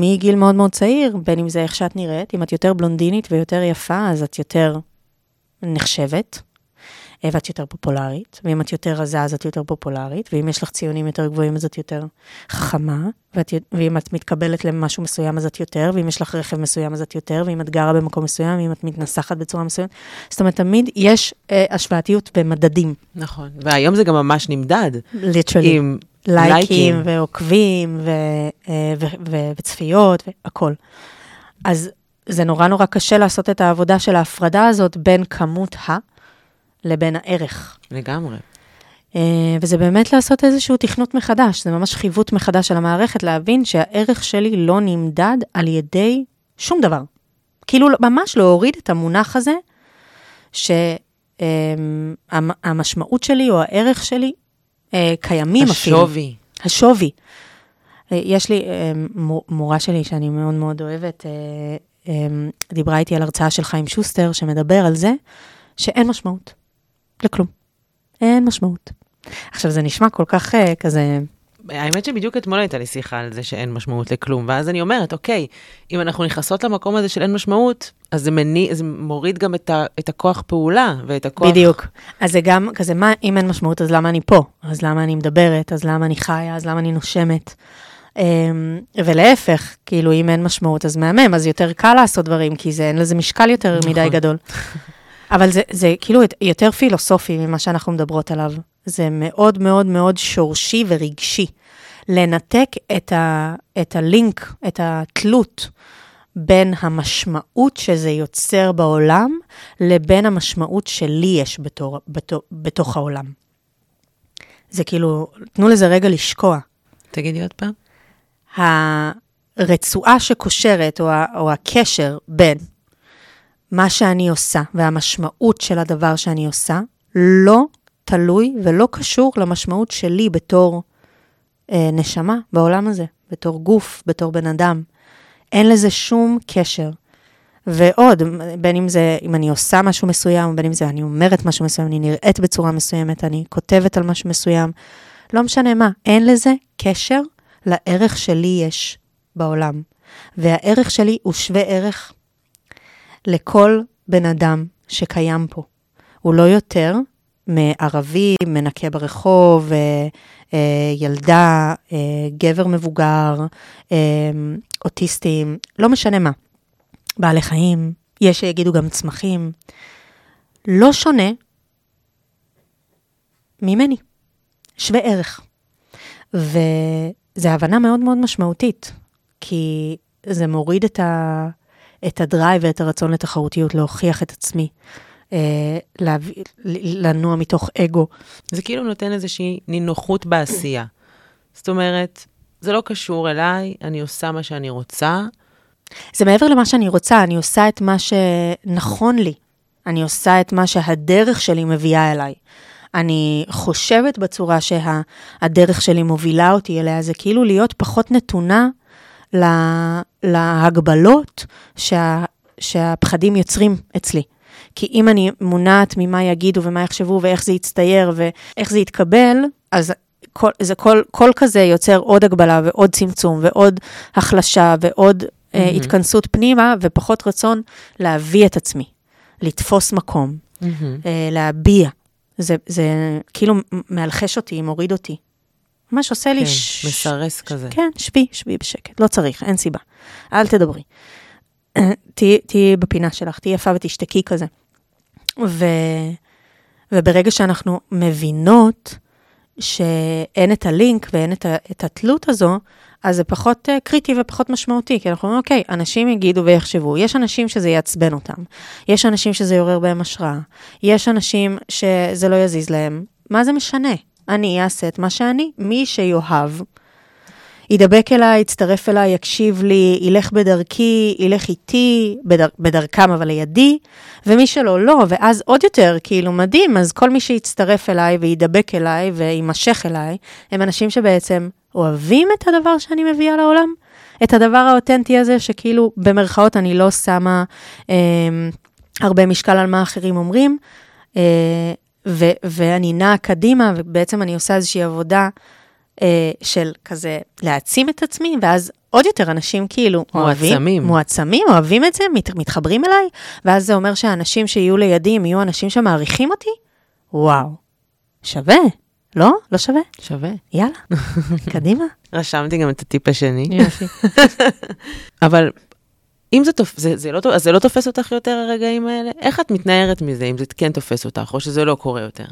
מגיל מאוד מאוד צעיר, בין אם זה איך שאת נראית, אם את יותר בלונדינית ויותר יפה, אז את יותר נחשבת. אה, ואת יותר פופולרית, ואם את יותר רזה אז את יותר פופולרית, ואם יש לך ציונים יותר גבוהים אז את יותר חכמה, ואת, ואם את מתקבלת למשהו מסוים אז את יותר, ואם יש לך רכב מסוים אז את יותר, ואם את גרה במקום מסוים, ואם את מתנסחת בצורה מסוימת. זאת אומרת, תמיד יש אה, השוואתיות במדדים. נכון, והיום זה גם ממש נמדד. ליטרלי. עם לייקים, לייקים ועוקבים ו, אה, ו, ו, וצפיות והכול. אז זה נורא נורא קשה לעשות את העבודה של ההפרדה הזאת בין כמות ה... לבין הערך. לגמרי. Uh, וזה באמת לעשות איזשהו תכנות מחדש, זה ממש חיווט מחדש של המערכת, להבין שהערך שלי לא נמדד על ידי שום דבר. כאילו, ממש להוריד את המונח הזה, שהמשמעות um, שלי או הערך שלי uh, קיימים השווי. אפילו. השווי. השווי. יש לי מורה שלי שאני מאוד מאוד אוהבת, דיברה איתי על הרצאה של חיים שוסטר, שמדבר על זה שאין משמעות. לכלום. אין משמעות. עכשיו, זה נשמע כל כך uh, כזה... האמת שבדיוק אתמול הייתה לי שיחה על זה שאין משמעות לכלום, ואז אני אומרת, אוקיי, אם אנחנו נכנסות למקום הזה של אין משמעות, אז זה, מני, זה מוריד גם את, ה, את הכוח פעולה ואת הכוח... בדיוק. אז זה גם כזה, מה, אם אין משמעות, אז למה אני פה? אז למה אני מדברת? אז למה אני חיה? אז למה אני נושמת? Um, ולהפך, כאילו, אם אין משמעות, אז מהמם, אז יותר קל לעשות דברים, כי זה, אין לזה משקל יותר נכון. מדי גדול. אבל זה, זה כאילו יותר פילוסופי ממה שאנחנו מדברות עליו. זה מאוד מאוד מאוד שורשי ורגשי. לנתק את, ה, את הלינק, את התלות בין המשמעות שזה יוצר בעולם, לבין המשמעות שלי יש בתור, בתור, בתוך העולם. זה כאילו, תנו לזה רגע לשקוע. תגידי עוד פעם. הרצועה שקושרת, או, ה, או הקשר בין מה שאני עושה והמשמעות של הדבר שאני עושה לא תלוי ולא קשור למשמעות שלי בתור אה, נשמה בעולם הזה, בתור גוף, בתור בן אדם. אין לזה שום קשר. ועוד, בין אם זה, אם אני עושה משהו מסוים, בין אם זה אני אומרת משהו מסוים, אני נראית בצורה מסוימת, אני כותבת על משהו מסוים, לא משנה מה, אין לזה קשר לערך שלי יש בעולם. והערך שלי הוא שווה ערך לכל בן אדם שקיים פה. הוא לא יותר מערבי, מנקה ברחוב, אה, אה, ילדה, אה, גבר מבוגר, אוטיסטים, לא משנה מה. בעלי חיים, יש שיגידו גם צמחים. לא שונה ממני, שווה ערך. וזו הבנה מאוד מאוד משמעותית, כי זה מוריד את ה... את הדרייב ואת הרצון לתחרותיות, להוכיח את עצמי, אה, להביא, לנוע מתוך אגו. זה כאילו נותן איזושהי נינוחות בעשייה. זאת אומרת, זה לא קשור אליי, אני עושה מה שאני רוצה. זה מעבר למה שאני רוצה, אני עושה את מה שנכון לי. אני עושה את מה שהדרך שלי מביאה אליי. אני חושבת בצורה שהדרך שלי מובילה אותי אליה, זה כאילו להיות פחות נתונה לה, להגבלות שה, שהפחדים יוצרים אצלי. כי אם אני מונעת ממה יגידו ומה יחשבו ואיך זה יצטייר ואיך זה יתקבל, אז כל, זה כל, כל כזה יוצר עוד הגבלה ועוד צמצום ועוד החלשה ועוד mm-hmm. uh, התכנסות פנימה ופחות רצון להביא את עצמי, לתפוס מקום, mm-hmm. uh, להביע. זה, זה כאילו מאלחש אותי, מוריד אותי. ממש עושה לי... כן, ש... מסרס כזה. כן, שבי, שבי בשקט, לא צריך, אין סיבה. אל תדברי. תהיי בפינה שלך, תהיי יפה ותשתקי כזה. ו, וברגע שאנחנו מבינות שאין את הלינק ואין את, ה, את התלות הזו, אז זה פחות uh, קריטי ופחות משמעותי, כי אנחנו אומרים, אוקיי, אנשים יגידו ויחשבו, יש אנשים שזה יעצבן אותם, יש אנשים שזה יעורר בהם השראה, יש אנשים שזה לא יזיז להם, מה זה משנה? אני אעשה את מה שאני, מי שיאהב, ידבק אליי, יצטרף אליי, יקשיב לי, ילך בדרכי, ילך איתי, בדר, בדרכם אבל לידי, ומי שלא, לא, ואז עוד יותר, כאילו, מדהים, אז כל מי שיצטרף אליי וידבק אליי ויימשך אליי, הם אנשים שבעצם אוהבים את הדבר שאני מביאה לעולם, את הדבר האותנטי הזה, שכאילו, במרכאות, אני לא שמה אה, הרבה משקל על מה אחרים אומרים, אה, ו- ואני נעה קדימה, ובעצם אני עושה איזושהי עבודה אה, של כזה להעצים את עצמי, ואז עוד יותר אנשים כאילו מועצמים. אוהבים, מועצמים, אוהבים את זה, מת, מתחברים אליי, ואז זה אומר שהאנשים שיהיו לידי, הם יהיו אנשים שמעריכים אותי? וואו, שווה, לא? לא שווה? שווה. יאללה, קדימה. רשמתי גם את הטיפ השני. אבל אם זה, תופ... זה, זה, לא, אז זה לא תופס אותך יותר הרגעים האלה? איך את מתנערת מזה, אם זה כן תופס אותך, או שזה לא קורה יותר?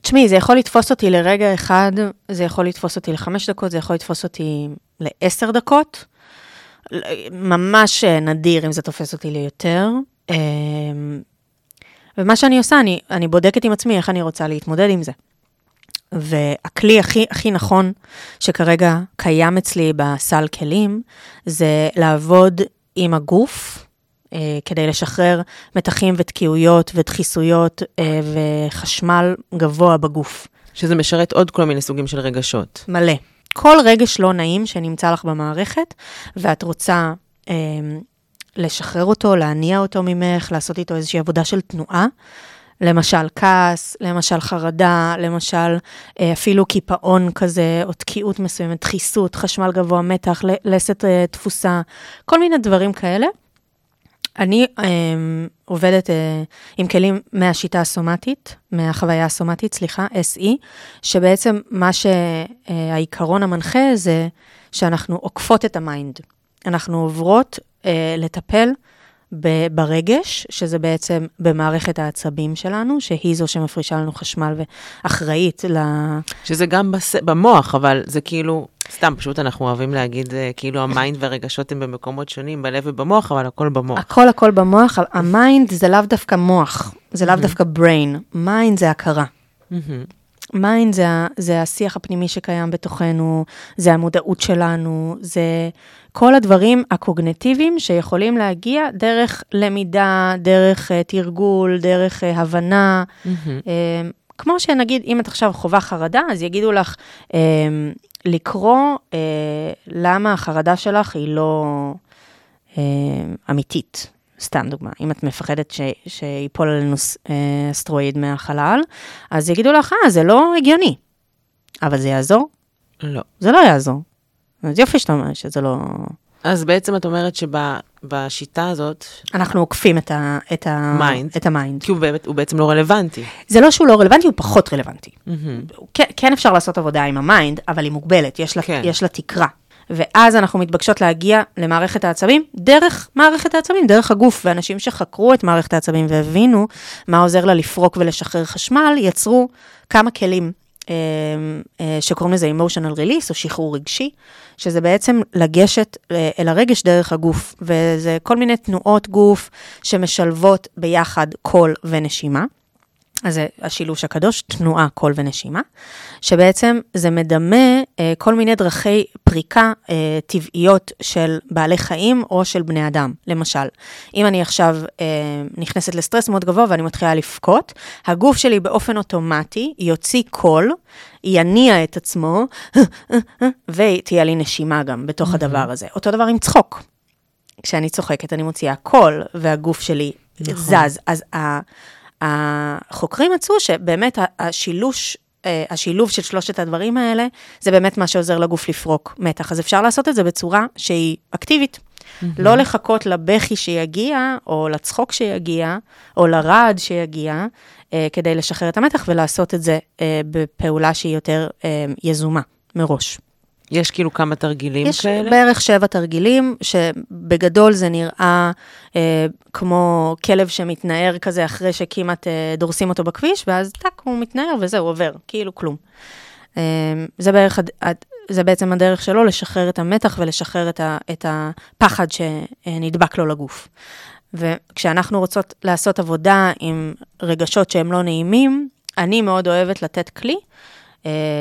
תשמעי, זה יכול לתפוס אותי לרגע אחד, זה יכול לתפוס אותי לחמש דקות, זה יכול לתפוס אותי לעשר דקות. ממש נדיר אם זה תופס אותי ליותר. אמ, ומה שאני עושה, אני, אני בודקת עם עצמי איך אני רוצה להתמודד עם זה. והכלי הכי, הכי נכון שכרגע קיים אצלי בסל כלים, זה לעבוד עם הגוף, אה, כדי לשחרר מתחים ותקיעויות ודחיסויות אה, וחשמל גבוה בגוף. שזה משרת עוד כל מיני סוגים של רגשות. מלא. כל רגש לא נעים שנמצא לך במערכת, ואת רוצה אה, לשחרר אותו, להניע אותו ממך, לעשות איתו איזושהי עבודה של תנועה. למשל כעס, למשל חרדה, למשל אה, אפילו קיפאון כזה, או תקיעות מסוימת, דחיסות, חשמל גבוה, מתח, לסת אה, תפוסה, כל מיני דברים כאלה. אני um, עובדת uh, עם כלים מהשיטה הסומטית, מהחוויה הסומטית, סליחה, SE, שבעצם מה שהעיקרון המנחה זה שאנחנו עוקפות את ה mind. אנחנו עוברות uh, לטפל ברגש, שזה בעצם במערכת העצבים שלנו, שהיא זו שמפרישה לנו חשמל ואחראית ל... שזה גם בס... במוח, אבל זה כאילו, סתם, פשוט אנחנו אוהבים להגיד, אה, כאילו ה mind והרגשות הם במקומות שונים, בלב ובמוח, אבל הכל במוח. הכל הכל במוח, ה mind זה לאו דווקא מוח, זה לאו דווקא brain, mind זה הכרה. mind זה, זה השיח הפנימי שקיים בתוכנו, זה המודעות שלנו, זה כל הדברים הקוגניטיביים שיכולים להגיע דרך למידה, דרך uh, תרגול, דרך uh, הבנה. Mm-hmm. Uh, כמו שנגיד, אם את עכשיו חווה חרדה, אז יגידו לך uh, לקרוא uh, למה החרדה שלך היא לא אמיתית. סתם דוגמה, אם את מפחדת ש, שיפול עלינו אסטרואיד מהחלל, אז יגידו לך, אה, זה לא הגיוני. אבל זה יעזור? לא. זה לא יעזור. אז יופי שאתה אומר שזה לא... אז בעצם את אומרת שבשיטה הזאת... אנחנו עוקפים את, ה, את, ה, mind. את ה mind. כי הוא, באמת, הוא בעצם לא רלוונטי. זה לא שהוא לא רלוונטי, הוא פחות רלוונטי. Mm-hmm. כן, כן אפשר לעשות עבודה עם ה mind, אבל היא מוגבלת, יש לה, כן. יש לה תקרה. ואז אנחנו מתבקשות להגיע למערכת העצבים דרך מערכת העצבים, דרך הגוף. ואנשים שחקרו את מערכת העצבים והבינו מה עוזר לה לפרוק ולשחרר חשמל, יצרו כמה כלים אה, אה, שקוראים לזה emotional release, או שחרור רגשי, שזה בעצם לגשת אה, אל הרגש דרך הגוף, וזה כל מיני תנועות גוף שמשלבות ביחד קול ונשימה. אז זה השילוש הקדוש, תנועה, קול ונשימה, שבעצם זה מדמה אה, כל מיני דרכי פריקה אה, טבעיות של בעלי חיים או של בני אדם. למשל, אם אני עכשיו אה, נכנסת לסטרס מאוד גבוה ואני מתחילה לבכות, הגוף שלי באופן אוטומטי יוציא קול, יניע את עצמו, ותהיה לי נשימה גם בתוך הדבר הזה. אותו דבר עם צחוק. כשאני צוחקת, אני מוציאה קול, והגוף שלי נכון. זז. אז ה... החוקרים מצאו שבאמת השילוש, אה, השילוב של שלושת הדברים האלה, זה באמת מה שעוזר לגוף לפרוק מתח. אז אפשר לעשות את זה בצורה שהיא אקטיבית. Mm-hmm. לא לחכות לבכי שיגיע, או לצחוק שיגיע, או לרעד שיגיע, אה, כדי לשחרר את המתח, ולעשות את זה אה, בפעולה שהיא יותר אה, יזומה מראש. יש כאילו כמה תרגילים יש כאלה? יש בערך שבע תרגילים, שבגדול זה נראה אה, כמו כלב שמתנער כזה אחרי שכמעט אה, דורסים אותו בכביש, ואז טאק, הוא מתנער וזהו, עובר, כאילו כלום. אה, זה בערך, זה בעצם הדרך שלו לשחרר את המתח ולשחרר את, ה, את הפחד שנדבק לו לגוף. וכשאנחנו רוצות לעשות עבודה עם רגשות שהם לא נעימים, אני מאוד אוהבת לתת כלי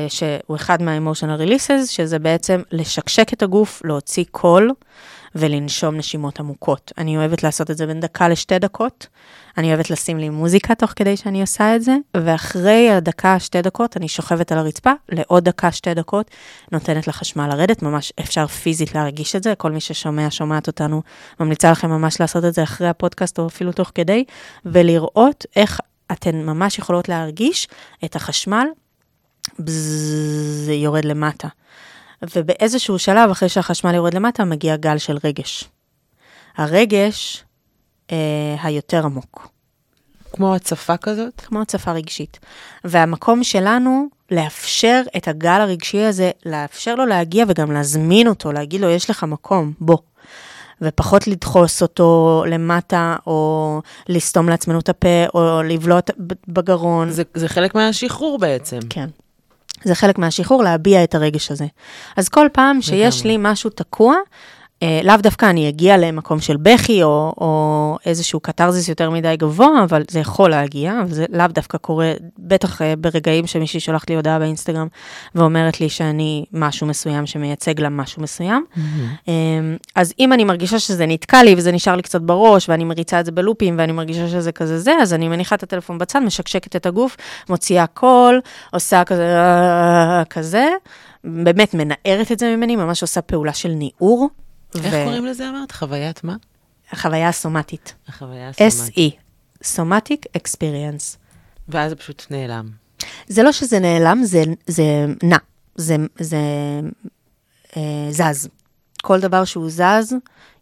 שהוא אחד מה-emotional releases, שזה בעצם לשקשק את הגוף, להוציא קול ולנשום נשימות עמוקות. אני אוהבת לעשות את זה בין דקה לשתי דקות. אני אוהבת לשים לי מוזיקה תוך כדי שאני עושה את זה, ואחרי הדקה, שתי דקות, אני שוכבת על הרצפה, לעוד דקה, שתי דקות, נותנת לחשמל לרדת, ממש אפשר פיזית להרגיש את זה, כל מי ששומע, שומעת אותנו, ממליצה לכם ממש לעשות את זה אחרי הפודקאסט או אפילו תוך כדי, ולראות איך אתן ממש יכולות להרגיש את החשמל זה יורד למטה. ובאיזשהו שלב, אחרי שהחשמל יורד למטה, מגיע גל של רגש. הרגש אה, היותר עמוק. כמו הצפה כזאת? כמו הצפה רגשית. והמקום שלנו לאפשר את הגל הרגשי הזה, לאפשר לו להגיע וגם להזמין אותו, להגיד לו, יש לך מקום, בוא. ופחות לדחוס אותו למטה, או לסתום לעצמנו את הפה, או לבלוט בגרון. זה, זה חלק מהשחרור בעצם. כן. זה חלק מהשחרור להביע את הרגש הזה. אז כל פעם שיש לי משהו תקוע, לאו דווקא אני אגיע למקום של בכי או, או איזשהו קתרזיס יותר מדי גבוה, אבל זה יכול להגיע, וזה לאו דווקא קורה, בטח אה, ברגעים שמישהי שולחת לי הודעה באינסטגרם ואומרת לי שאני משהו מסוים שמייצג לה משהו מסוים. Mm-hmm. אה, אז אם אני מרגישה שזה נתקע לי וזה נשאר לי קצת בראש, ואני מריצה את זה בלופים ואני מרגישה שזה כזה זה, אז אני מניחה את הטלפון בצד, משקשקת את הגוף, מוציאה קול, עושה כזה, כזה, באמת מנערת את זה ממני, ממש עושה פעולה של ניעור. איך ו... קוראים לזה אמרת? חוויית מה? החוויה הסומטית. החוויה הסומטית. SE, Somatic Experience. ואז זה פשוט נעלם. זה לא שזה נעלם, זה, זה נע, זה, זה אה, זז. כל דבר שהוא זז,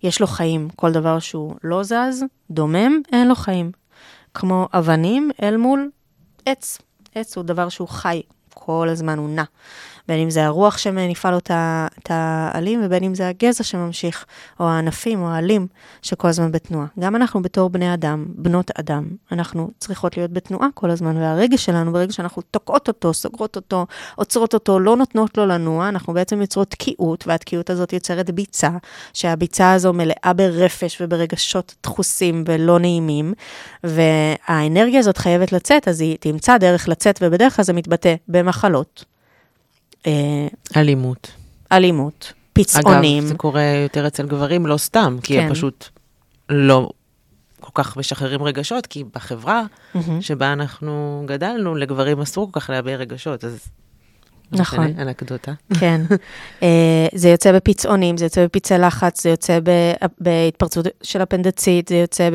יש לו חיים. כל דבר שהוא לא זז, דומם, אין לו חיים. כמו אבנים אל מול עץ. עץ הוא דבר שהוא חי, כל הזמן הוא נע. בין אם זה הרוח שמניפה לו את העלים, ובין אם זה הגזע שממשיך, או הענפים, או העלים, שכל הזמן בתנועה. גם אנחנו בתור בני אדם, בנות אדם, אנחנו צריכות להיות בתנועה כל הזמן, והרגש שלנו, ברגע שאנחנו תוקעות אותו, סוגרות אותו, עוצרות אותו, לא נותנות לו לנוע, אנחנו בעצם יוצרות תקיעות, והתקיעות הזאת יוצרת ביצה, שהביצה הזו מלאה ברפש וברגשות דחוסים ולא נעימים, והאנרגיה הזאת חייבת לצאת, אז היא תמצא דרך לצאת, ובדרך כלל זה מתבטא במחלות. אה, אלימות. אלימות, פצעונים. אגב, זה קורה יותר אצל גברים, לא סתם, כי כן. הם פשוט לא כל כך משחררים רגשות, כי בחברה mm-hmm. שבה אנחנו גדלנו, לגברים אסור כל כך להביע רגשות, אז נכון. אנקדוטה. כן. uh, זה יוצא בפצעונים, זה יוצא בפצעי לחץ, זה יוצא בהתפרצות של אפנדצית, זה יוצא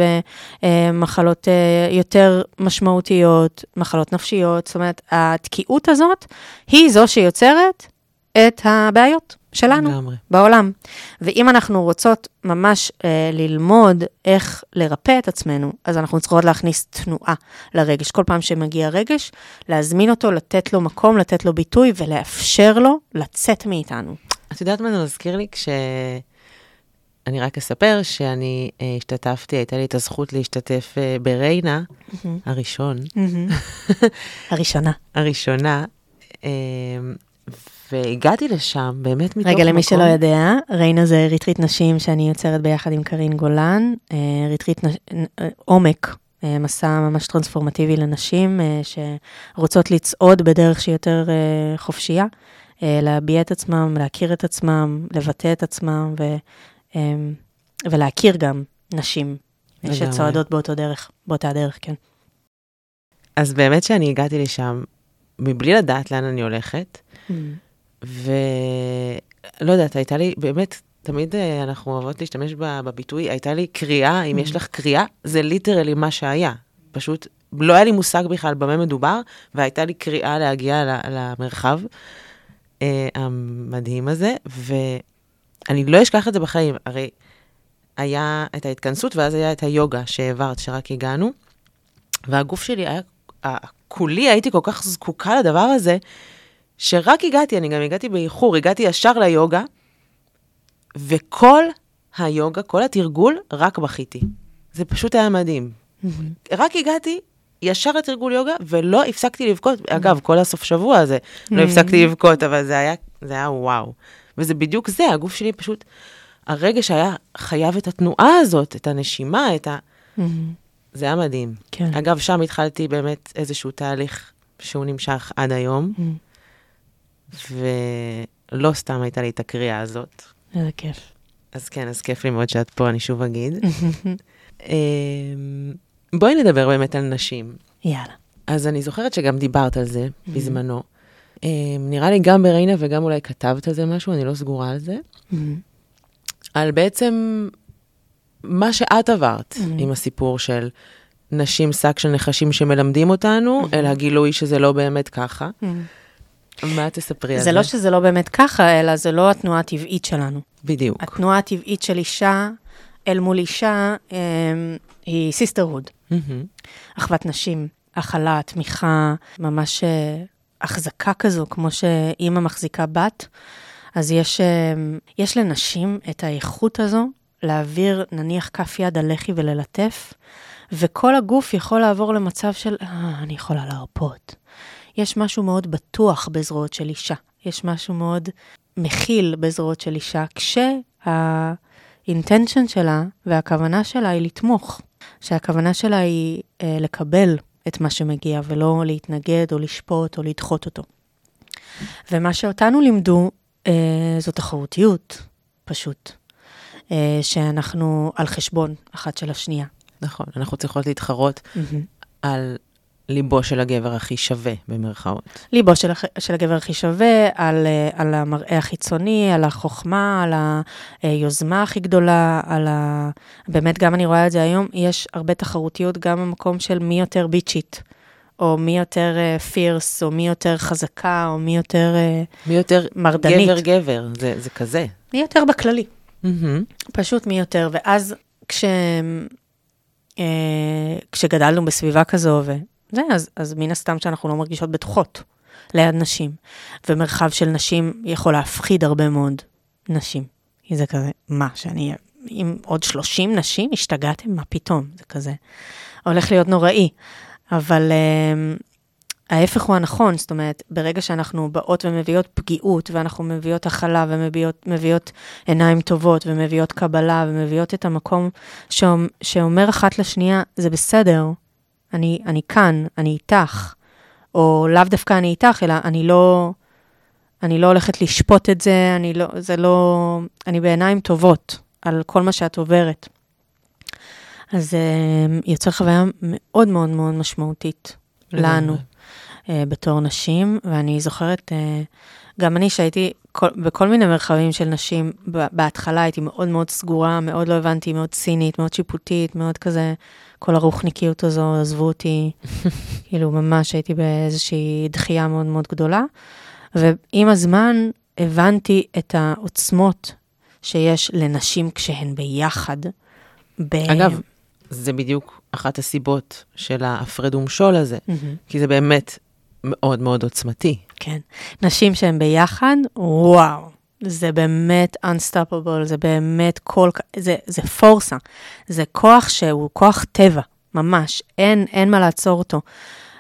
במחלות uh, יותר משמעותיות, מחלות נפשיות. זאת אומרת, התקיעות הזאת היא זו שיוצרת את הבעיות. שלנו, לגמרי. בעולם. ואם אנחנו רוצות ממש אה, ללמוד איך לרפא את עצמנו, אז אנחנו צריכות להכניס תנועה לרגש. כל פעם שמגיע רגש, להזמין אותו, לתת לו מקום, לתת לו ביטוי ולאפשר לו לצאת מאיתנו. את יודעת מה זה מזכיר לי? כש... אני רק אספר שאני אה, השתתפתי, הייתה לי את הזכות להשתתף אה, בריינה, mm-hmm. הראשון. Mm-hmm. הראשונה. הראשונה. אה, והגעתי לשם באמת מתוך מקום... רגע, למי שלא יודע, ריינה זה ריטריט נשים שאני יוצרת ביחד עם קרין גולן, אה, ריטריט נש... אה, עומק אה, מסע ממש טרנספורמטיבי לנשים שרוצות לצעוד בדרך שהיא יותר חופשייה, להביע את עצמם, להכיר את עצמם, לבטא את עצמם ו, אה, ולהכיר גם נשים. שצועדות באותו דרך, באותה דרך, כן. אז באמת שאני הגעתי לשם מבלי לדעת לאן אני הולכת, ולא יודעת, הייתה לי, באמת, תמיד אה, אנחנו אוהבות להשתמש בביטוי, הייתה לי קריאה, אם יש לך קריאה, זה literally מה שהיה. פשוט לא היה לי מושג בכלל במה מדובר, והייתה לי קריאה להגיע למרחב אה, המדהים הזה, ואני לא אשכח את זה בחיים. הרי היה את ההתכנסות, ואז היה את היוגה שהעברת, שרק הגענו, והגוף שלי היה, כולי הייתי כל כך זקוקה לדבר הזה, שרק הגעתי, אני גם הגעתי באיחור, הגעתי ישר ליוגה, וכל היוגה, כל התרגול, רק בכיתי. זה פשוט היה מדהים. רק הגעתי ישר לתרגול יוגה, ולא הפסקתי לבכות. אגב, כל הסוף שבוע הזה לא הפסקתי לבכות, אבל זה היה, זה היה וואו. וזה בדיוק זה, הגוף שלי פשוט, הרגש היה חייב את התנועה הזאת, את הנשימה, את ה... זה היה מדהים. כן. אגב, שם התחלתי באמת איזשהו תהליך שהוא נמשך עד היום, ולא סתם הייתה לי את הקריאה הזאת. איזה כיף. אז כן, אז כיף לי מאוד שאת פה, אני שוב אגיד. אמ, בואי נדבר באמת על נשים. יאללה. אז אני זוכרת שגם דיברת על זה בזמנו. אמ, נראה לי גם בריינה וגם אולי כתבת על זה משהו, אני לא סגורה על זה. על בעצם מה שאת עברת עם הסיפור של נשים שק של נחשים שמלמדים אותנו, אל הגילוי שזה לא באמת ככה. מה תספרי על זה? זה לא שזה לא באמת ככה, אלא זה לא התנועה הטבעית שלנו. בדיוק. התנועה הטבעית של אישה אל מול אישה אמ, היא sisterhood. אחוות נשים, הכלה, תמיכה, ממש אה, החזקה כזו, כמו שאימא מחזיקה בת. אז יש, אמ, יש לנשים את האיכות הזו להעביר נניח כף יד על לחי וללטף, וכל הגוף יכול לעבור למצב של, אה, אני יכולה להרפות. יש משהו מאוד בטוח בזרועות של אישה. יש משהו מאוד מכיל בזרועות של אישה, כשהאינטנשן שלה והכוונה שלה היא לתמוך. שהכוונה שלה היא אה, לקבל את מה שמגיע, ולא להתנגד או לשפוט או לדחות אותו. ומה שאותנו לימדו אה, זו תחרותיות, פשוט. אה, שאנחנו על חשבון אחת של השנייה. נכון, אנחנו צריכות להתחרות על ליבו של הגבר הכי שווה, במרכאות. ליבו של, של הגבר הכי שווה, על, אה, על המראה החיצוני, על החוכמה, על היוזמה הכי גדולה, על ה... באמת, גם אני רואה את זה היום, יש הרבה תחרותיות גם במקום של מי יותר ביצ'ית, או מי יותר פירס, או מי יותר חזקה, או מי יותר... אה, מי יותר מרדנית. גבר-גבר, זה, זה כזה. מי יותר בכללי. מהמם. פשוט מי יותר. ואז כש... אה, כשגדלנו בסביבה כזו, וזה, אז, אז מן הסתם שאנחנו לא מרגישות בטוחות ליד נשים. ומרחב של נשים יכול להפחיד הרבה מאוד נשים. כי זה כזה, מה, שאני עם עוד 30 נשים? השתגעתם? מה פתאום? זה כזה, הולך להיות נוראי. אבל אה, ההפך הוא הנכון, זאת אומרת, ברגע שאנחנו באות ומביאות פגיעות, ואנחנו מביאות הכלה, ומביאות מביאות עיניים טובות, ומביאות קבלה, ומביאות את המקום שאומר אחת לשנייה, זה בסדר, אני, אני כאן, אני איתך, או לאו דווקא אני איתך, אלא אני לא, אני לא הולכת לשפוט את זה, אני לא, זה לא, אני בעיניים טובות על כל מה שאת עוברת. אז זה יוצר חוויה מאוד מאוד מאוד משמעותית לנו. uh, בתור נשים, ואני זוכרת, uh, גם אני שהייתי כל, בכל מיני מרחבים של נשים, בהתחלה הייתי מאוד מאוד סגורה, מאוד לא הבנתי, מאוד צינית, מאוד שיפוטית, מאוד כזה, כל הרוחניקיות הזו, עזבו אותי, כאילו ממש הייתי באיזושהי דחייה מאוד מאוד גדולה. ועם הזמן הבנתי את העוצמות שיש לנשים כשהן ביחד. ב... אגב, זה בדיוק אחת הסיבות של ההפרד ומשול הזה, מהמם. כי זה באמת מאוד מאוד עוצמתי. כן. נשים שהן ביחד, וואו, זה באמת unstoppable, זה באמת כל, כ- זה, זה פורסה, זה כוח שהוא כוח טבע, ממש, אין, אין מה לעצור אותו.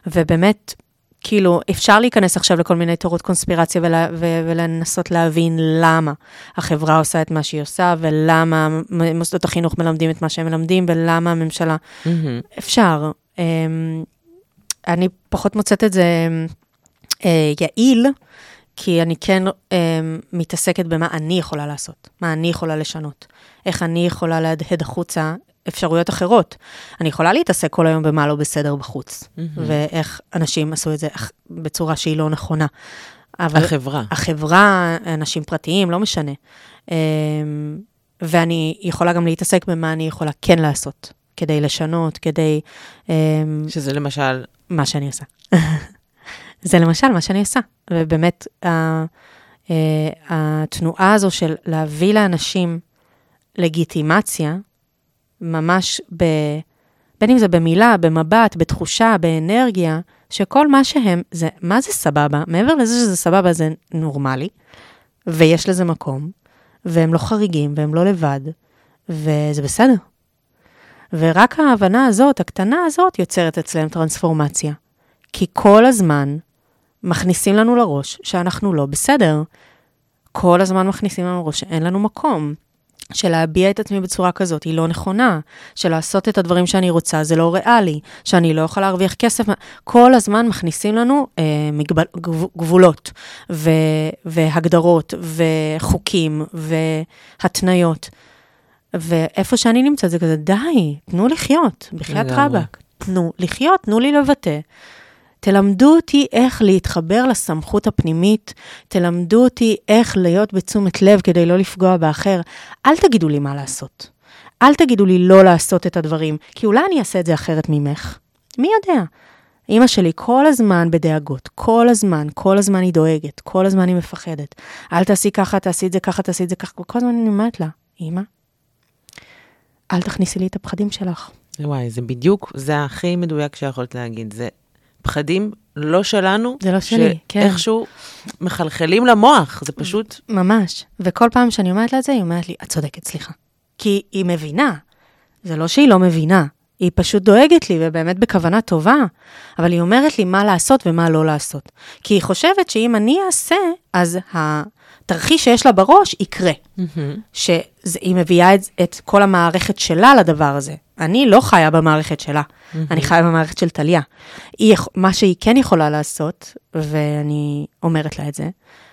ובאמת, כאילו, אפשר להיכנס עכשיו לכל מיני תורות קונספירציה ולה, ו, ולנסות להבין למה החברה עושה את מה שהיא עושה, ולמה מוסדות החינוך מלמדים את מה שהם מלמדים, ולמה הממשלה... Mm-hmm. אפשר. Um, אני פחות מוצאת את זה יעיל, כי אני כן um, מתעסקת במה אני יכולה לעשות, מה אני יכולה לשנות, איך אני יכולה להדהד החוצה אפשרויות אחרות. אני יכולה להתעסק כל היום במה לא בסדר בחוץ, mm-hmm. ואיך אנשים עשו את זה בצורה שהיא לא נכונה. אבל החברה. החברה, אנשים פרטיים, לא משנה. אמ, ואני יכולה גם להתעסק במה אני יכולה כן לעשות, כדי לשנות, כדי... אמ, שזה למשל? מה שאני עושה. זה למשל מה שאני עושה. ובאמת, אה, התנועה הזו של להביא לאנשים לגיטימציה, ממש ב... בין אם זה במילה, במבט, בתחושה, באנרגיה, שכל מה שהם, זה, מה זה סבבה? מעבר לזה שזה סבבה, זה נורמלי, ויש לזה מקום, והם לא חריגים, והם לא לבד, וזה בסדר. ורק ההבנה הזאת, הקטנה הזאת, יוצרת אצלם טרנספורמציה. כי כל הזמן מכניסים לנו לראש שאנחנו לא בסדר. כל הזמן מכניסים לנו לראש שאין לנו מקום. של להביע את עצמי בצורה כזאת היא לא נכונה, של לעשות את הדברים שאני רוצה זה לא ריאלי, שאני לא יכולה להרוויח כסף, כל הזמן מכניסים לנו אה, מגבל, גבולות ו, והגדרות וחוקים והתניות. ואיפה שאני נמצאת זה כזה, די, תנו לחיות, בחייאת רבאק, תנו לחיות, תנו לי לבטא. תלמדו אותי איך להתחבר לסמכות הפנימית, תלמדו אותי איך להיות בתשומת לב כדי לא לפגוע באחר. אל תגידו לי מה לעשות. אל תגידו לי לא לעשות את הדברים, כי אולי אני אעשה את זה אחרת ממך. מי יודע? אימא שלי כל הזמן בדאגות, כל הזמן, כל הזמן היא דואגת, כל הזמן היא מפחדת. אל תעשי ככה, תעשי את זה ככה, תעשי את זה ככה, כל הזמן אני אומרת לה, אימא, אל תכניסי לי את הפחדים שלך. וואי, זה בדיוק, זה הכי מדויק שיכולת להגיד. זה פחדים לא שלנו, זה לא שלי, כן. שאיכשהו מחלחלים למוח, זה פשוט... ממש. וכל פעם שאני אומרת לה את זה, היא אומרת לי, את צודקת, סליחה. כי היא מבינה. זה לא שהיא לא מבינה, היא פשוט דואגת לי, ובאמת בכוונה טובה, אבל היא אומרת לי מה לעשות ומה לא לעשות. כי היא חושבת שאם אני אעשה, אז התרחיש שיש לה בראש יקרה. שהיא מביאה את, את כל המערכת שלה לדבר הזה. אני לא חיה במערכת שלה. אני חיה במערכת של טליה. מה שהיא כן יכולה לעשות, ואני אומרת לה את זה,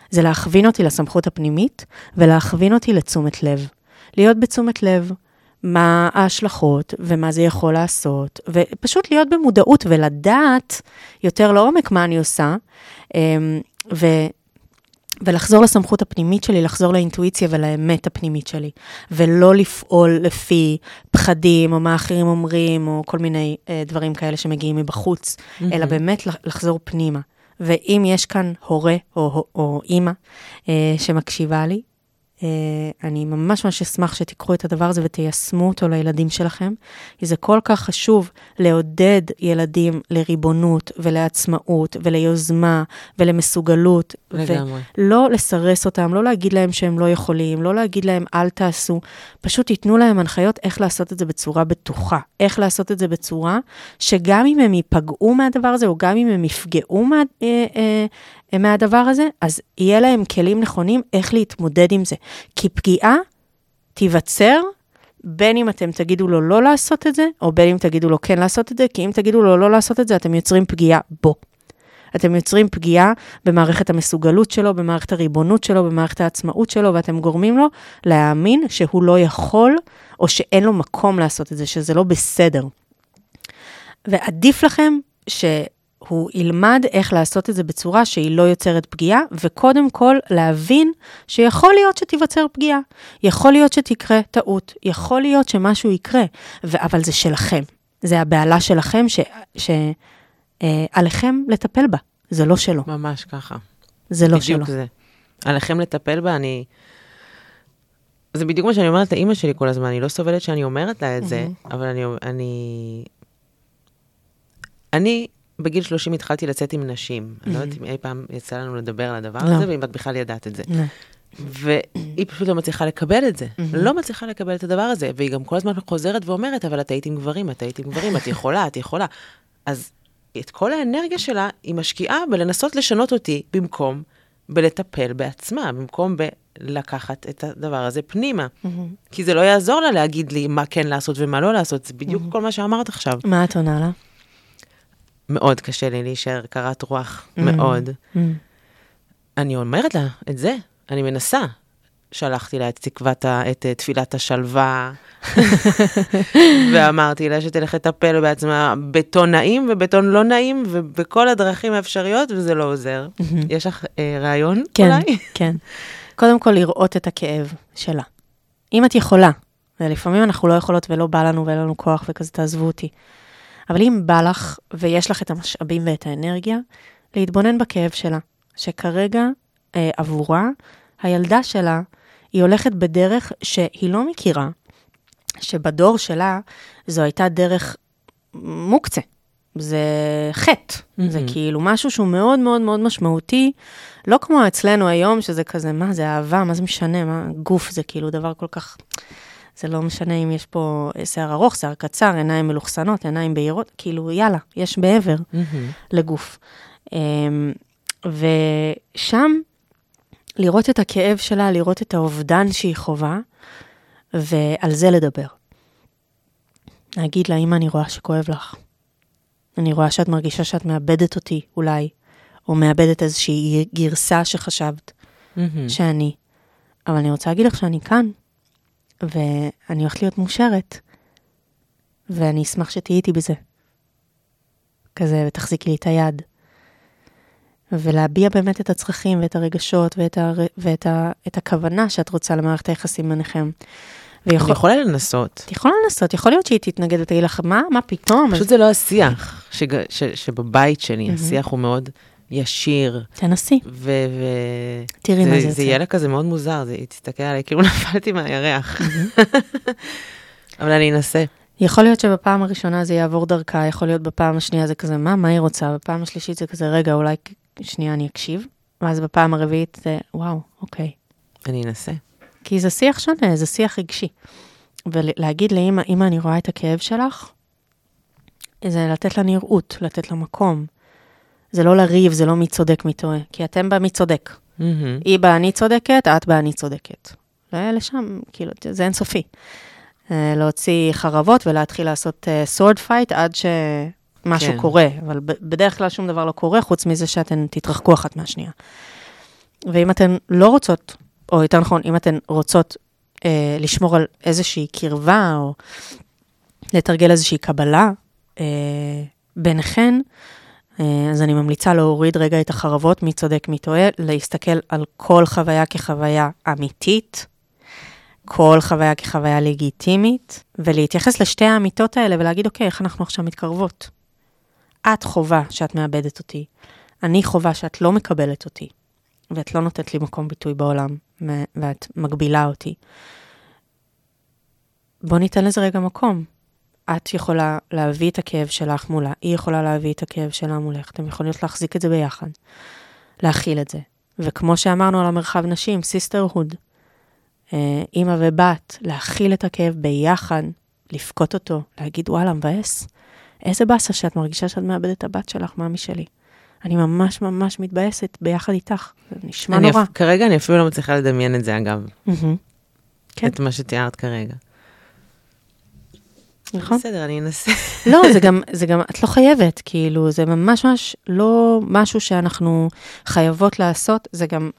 זה להכווין אותי לסמכות הפנימית ולהכווין אותי לתשומת לב. להיות בתשומת לב, מה ההשלכות ומה זה יכול לעשות, ופשוט להיות במודעות ולדעת יותר לעומק מה אני עושה, אמ, ו... ולחזור לסמכות הפנימית שלי, לחזור לאינטואיציה ולאמת הפנימית שלי, ולא לפעול לפי פחדים, או מה אחרים אומרים, או כל מיני אה, דברים כאלה שמגיעים מבחוץ, mm-hmm. אלא באמת לחזור פנימה. ואם יש כאן הורה או, או, או אימא אה, שמקשיבה לי, אני ממש ממש אשמח שתיקחו את הדבר הזה ותיישמו אותו לילדים שלכם, כי זה כל כך חשוב לעודד ילדים לריבונות ולעצמאות וליוזמה ולמסוגלות. לגמרי. ולא לסרס אותם, לא להגיד להם שהם לא יכולים, לא להגיד להם אל תעשו, פשוט תיתנו להם הנחיות איך לעשות את זה בצורה בטוחה, איך לעשות את זה בצורה שגם אם הם ייפגעו מהדבר הזה, או גם אם הם יפגעו מה, אה, אה, מהדבר הזה, אז יהיה להם כלים נכונים איך להתמודד עם זה. כי פגיעה תיווצר בין אם אתם תגידו לו לא לעשות את זה, או בין אם תגידו לו כן לעשות את זה, כי אם תגידו לו לא לעשות את זה, אתם יוצרים פגיעה בו. אתם יוצרים פגיעה במערכת המסוגלות שלו, במערכת הריבונות שלו, במערכת העצמאות שלו, ואתם גורמים לו להאמין שהוא לא יכול, או שאין לו מקום לעשות את זה, שזה לא בסדר. ועדיף לכם ש... הוא ילמד איך לעשות את זה בצורה שהיא לא יוצרת פגיעה, וקודם כל להבין שיכול להיות שתיווצר פגיעה, יכול להיות שתקרה טעות, יכול להיות שמשהו יקרה, ו- אבל זה שלכם. זה הבעלה שלכם, שעליכם אה, לטפל בה, זה לא שלו. ממש ככה. זה לא שלו. בדיוק זה. עליכם לטפל בה, אני... זה בדיוק מה שאני אומרת לאימא שלי כל הזמן, אני לא סובלת שאני אומרת לה את זה, אבל אני... אני... אני בגיל 30 התחלתי לצאת עם נשים. אני לא יודעת אם אי פעם יצא לנו לדבר על הדבר לא. הזה, ואם את בכלל ידעת את זה. לא. והיא פשוט לא מצליחה לקבל את זה. לא מצליחה לקבל את הדבר הזה, והיא גם כל הזמן חוזרת ואומרת, אבל את היית עם גברים, את היית עם גברים, את יכולה, את יכולה. אז את כל האנרגיה שלה היא משקיעה בלנסות לשנות אותי במקום בלטפל בעצמה, במקום בלקחת את הדבר הזה פנימה. Mm-hmm. כי זה לא יעזור לה להגיד לי מה כן לעשות ומה לא לעשות, זה בדיוק mm-hmm. כל מה שאמרת עכשיו. מה את עונה לה? מאוד קשה לי להישאר קרת רוח, mm-hmm. מאוד. Mm-hmm. אני אומרת לה את זה, אני מנסה. שלחתי לה את תקוות, את אה, תפילת השלווה, ואמרתי לה שתלך לטפל בעצמה בטון נעים ובטון לא נעים, ובכל הדרכים האפשריות, וזה לא עוזר. יש לך אה, רעיון כן, אולי? כן. קודם כל, לראות את הכאב שלה. אם את יכולה, ולפעמים אנחנו לא יכולות ולא בא לנו ואין לנו כוח וכזה, תעזבו אותי. אבל אם בא לך ויש לך את המשאבים ואת האנרגיה, להתבונן בכאב שלה, שכרגע אה, עבורה, הילדה שלה, היא הולכת בדרך שהיא לא מכירה, שבדור שלה זו הייתה דרך מוקצה. זה חטא, mm-hmm. זה כאילו משהו שהוא מאוד מאוד מאוד משמעותי, לא כמו אצלנו היום, שזה כזה, מה זה אהבה, מה זה משנה, מה גוף זה כאילו דבר כל כך, זה לא משנה אם יש פה שיער ארוך, שיער קצר, עיניים מלוכסנות, עיניים בהירות, כאילו יאללה, יש מעבר mm-hmm. לגוף. אמ, ושם לראות את הכאב שלה, לראות את האובדן שהיא חווה, ועל זה לדבר. להגיד לה, אמא, אני רואה שכואב לך. אני רואה שאת מרגישה שאת מאבדת אותי, אולי, או מאבדת איזושהי גרסה שחשבת mm-hmm. שאני. אבל אני רוצה להגיד לך שאני כאן, ואני הולכת להיות מאושרת, ואני אשמח שתהיי איתי בזה. כזה, ותחזיקי לי את היד. ולהביע באמת את הצרכים ואת הרגשות ואת, ה, ואת ה, את הכוונה שאת רוצה למערכת היחסים ביניכם. ויכול... אני יכולה לנסות. את יכולה לנסות, יכול להיות שהיא תתנגד ותגיד לך, מה, מה פתאום? פשוט אז... זה לא השיח, שג... ש... שבבית שלי, השיח הוא מאוד ישיר. תנסי. ו... ו... תראי זה, מה זה זה יהיה לה כזה מאוד מוזר, זה תסתכל עליי כאילו נפלתי מהירח. אבל אני אנסה. יכול להיות שבפעם הראשונה זה יעבור דרכה, יכול להיות בפעם השנייה זה כזה, מה, מה היא רוצה? בפעם השלישית זה כזה, רגע, אולי שנייה אני אקשיב, ואז בפעם הרביעית זה, וואו, אוקיי. אני אנסה. כי זה שיח שונה, זה שיח רגשי. ולהגיד לאמא, אמא, אני רואה את הכאב שלך, זה לתת לה נראות, לתת לה מקום. זה לא לריב, זה לא מי צודק, מי טועה, כי אתם במי צודק. Mm-hmm. היא באני צודקת, את באני צודקת. לשם, כאילו, זה אינסופי. אה, להוציא חרבות ולהתחיל לעשות sword uh, fight עד שמשהו כן. קורה, אבל בדרך כלל שום דבר לא קורה, חוץ מזה שאתן תתרחקו אחת מהשנייה. ואם אתן לא רוצות או יותר נכון, אם אתן רוצות אה, לשמור על איזושהי קרבה, או לתרגל איזושהי קבלה אה, ביניכן, אה, אז אני ממליצה להוריד רגע את החרבות, מי צודק, מי טועה, להסתכל על כל חוויה כחוויה אמיתית, כל חוויה כחוויה לגיטימית, ולהתייחס לשתי האמיתות האלה ולהגיד, אוקיי, איך אנחנו עכשיו מתקרבות? את חווה שאת מאבדת אותי, אני חווה שאת לא מקבלת אותי. ואת לא נותנת לי מקום ביטוי בעולם, ואת מגבילה אותי. בוא ניתן לזה רגע מקום. את יכולה להביא את הכאב שלך מולה, היא יכולה להביא את הכאב שלה מולך, אתם יכולים להחזיק את זה ביחד, להכיל את זה. וכמו שאמרנו על המרחב נשים, sisterhood, אה, אימא ובת, להכיל את הכאב ביחד, לבכות אותו, להגיד, וואלה, מבאס. איזה באסה שאת מרגישה שאת מאבדת את הבת שלך, מאמי שלי. אני ממש ממש מתבאסת ביחד איתך, זה נשמע נורא. אפ... כרגע אני אפילו לא מצליחה לדמיין את זה, אגב. Mm-hmm. כן. את מה שתיארת כרגע. נכון. בסדר, אני אנסה. לא, זה גם, זה גם, את לא חייבת, כאילו, זה ממש ממש לא משהו שאנחנו חייבות לעשות, זה גם,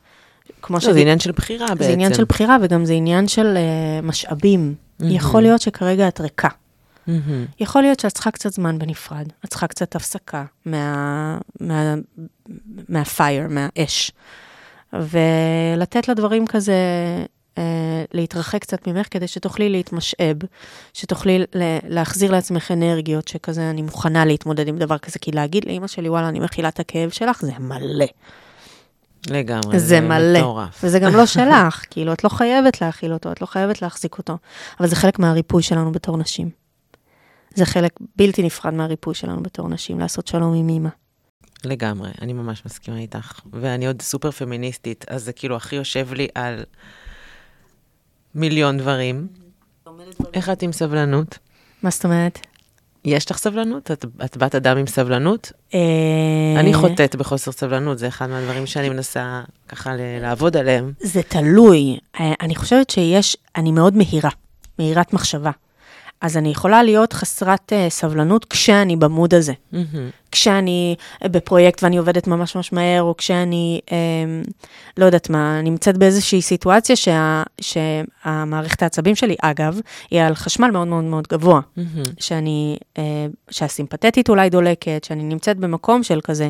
כמו לא, ש... זה עניין של בחירה בעצם. זה עניין של בחירה, וגם זה עניין של uh, משאבים. Mm-hmm. יכול להיות שכרגע את ריקה. Mm-hmm. יכול להיות שאת צריכה קצת זמן בנפרד, את צריכה קצת הפסקה מה, מה, מהפייר, מהאש, ולתת לדברים כזה אה, להתרחק קצת ממך כדי שתוכלי להתמשאב, שתוכלי להחזיר לעצמך אנרגיות, שכזה אני מוכנה להתמודד עם דבר כזה, כי להגיד לאימא שלי, וואלה, אני מכילה את הכאב שלך, זה מלא. לגמרי, זה, זה מלא. מטורף. וזה גם לא שלך, כאילו, את לא חייבת להכיל אותו, את לא חייבת להחזיק אותו, אבל זה חלק מהריפוי שלנו בתור נשים. זה חלק בלתי נפרד מהריפוי שלנו בתור נשים, לעשות שלום עם אימא. לגמרי, אני ממש מסכימה איתך. ואני עוד סופר פמיניסטית, אז זה כאילו הכי יושב לי על מיליון דברים. איך את עם סבלנות? מה זאת אומרת? יש לך סבלנות? את, את בת אדם עם סבלנות? אה, אני חוטאת בחוסר סבלנות, זה אחד מהדברים שאני מנסה ככה לעבוד עליהם. זה תלוי. אה, אני חושבת שיש, אני מאוד מהירה, מהירת מחשבה. אז אני יכולה להיות חסרת uh, סבלנות כשאני במוד הזה. כשאני אה, בפרויקט ואני עובדת ממש ממש מהר, או כשאני, אה, לא יודעת מה, נמצאת באיזושהי סיטואציה שה, שהמערכת העצבים שלי, אגב, היא על חשמל מאוד מאוד מאוד גבוה. מהמם. שאני, אה, שהסימפתטית אולי דולקת, שאני נמצאת במקום של כזה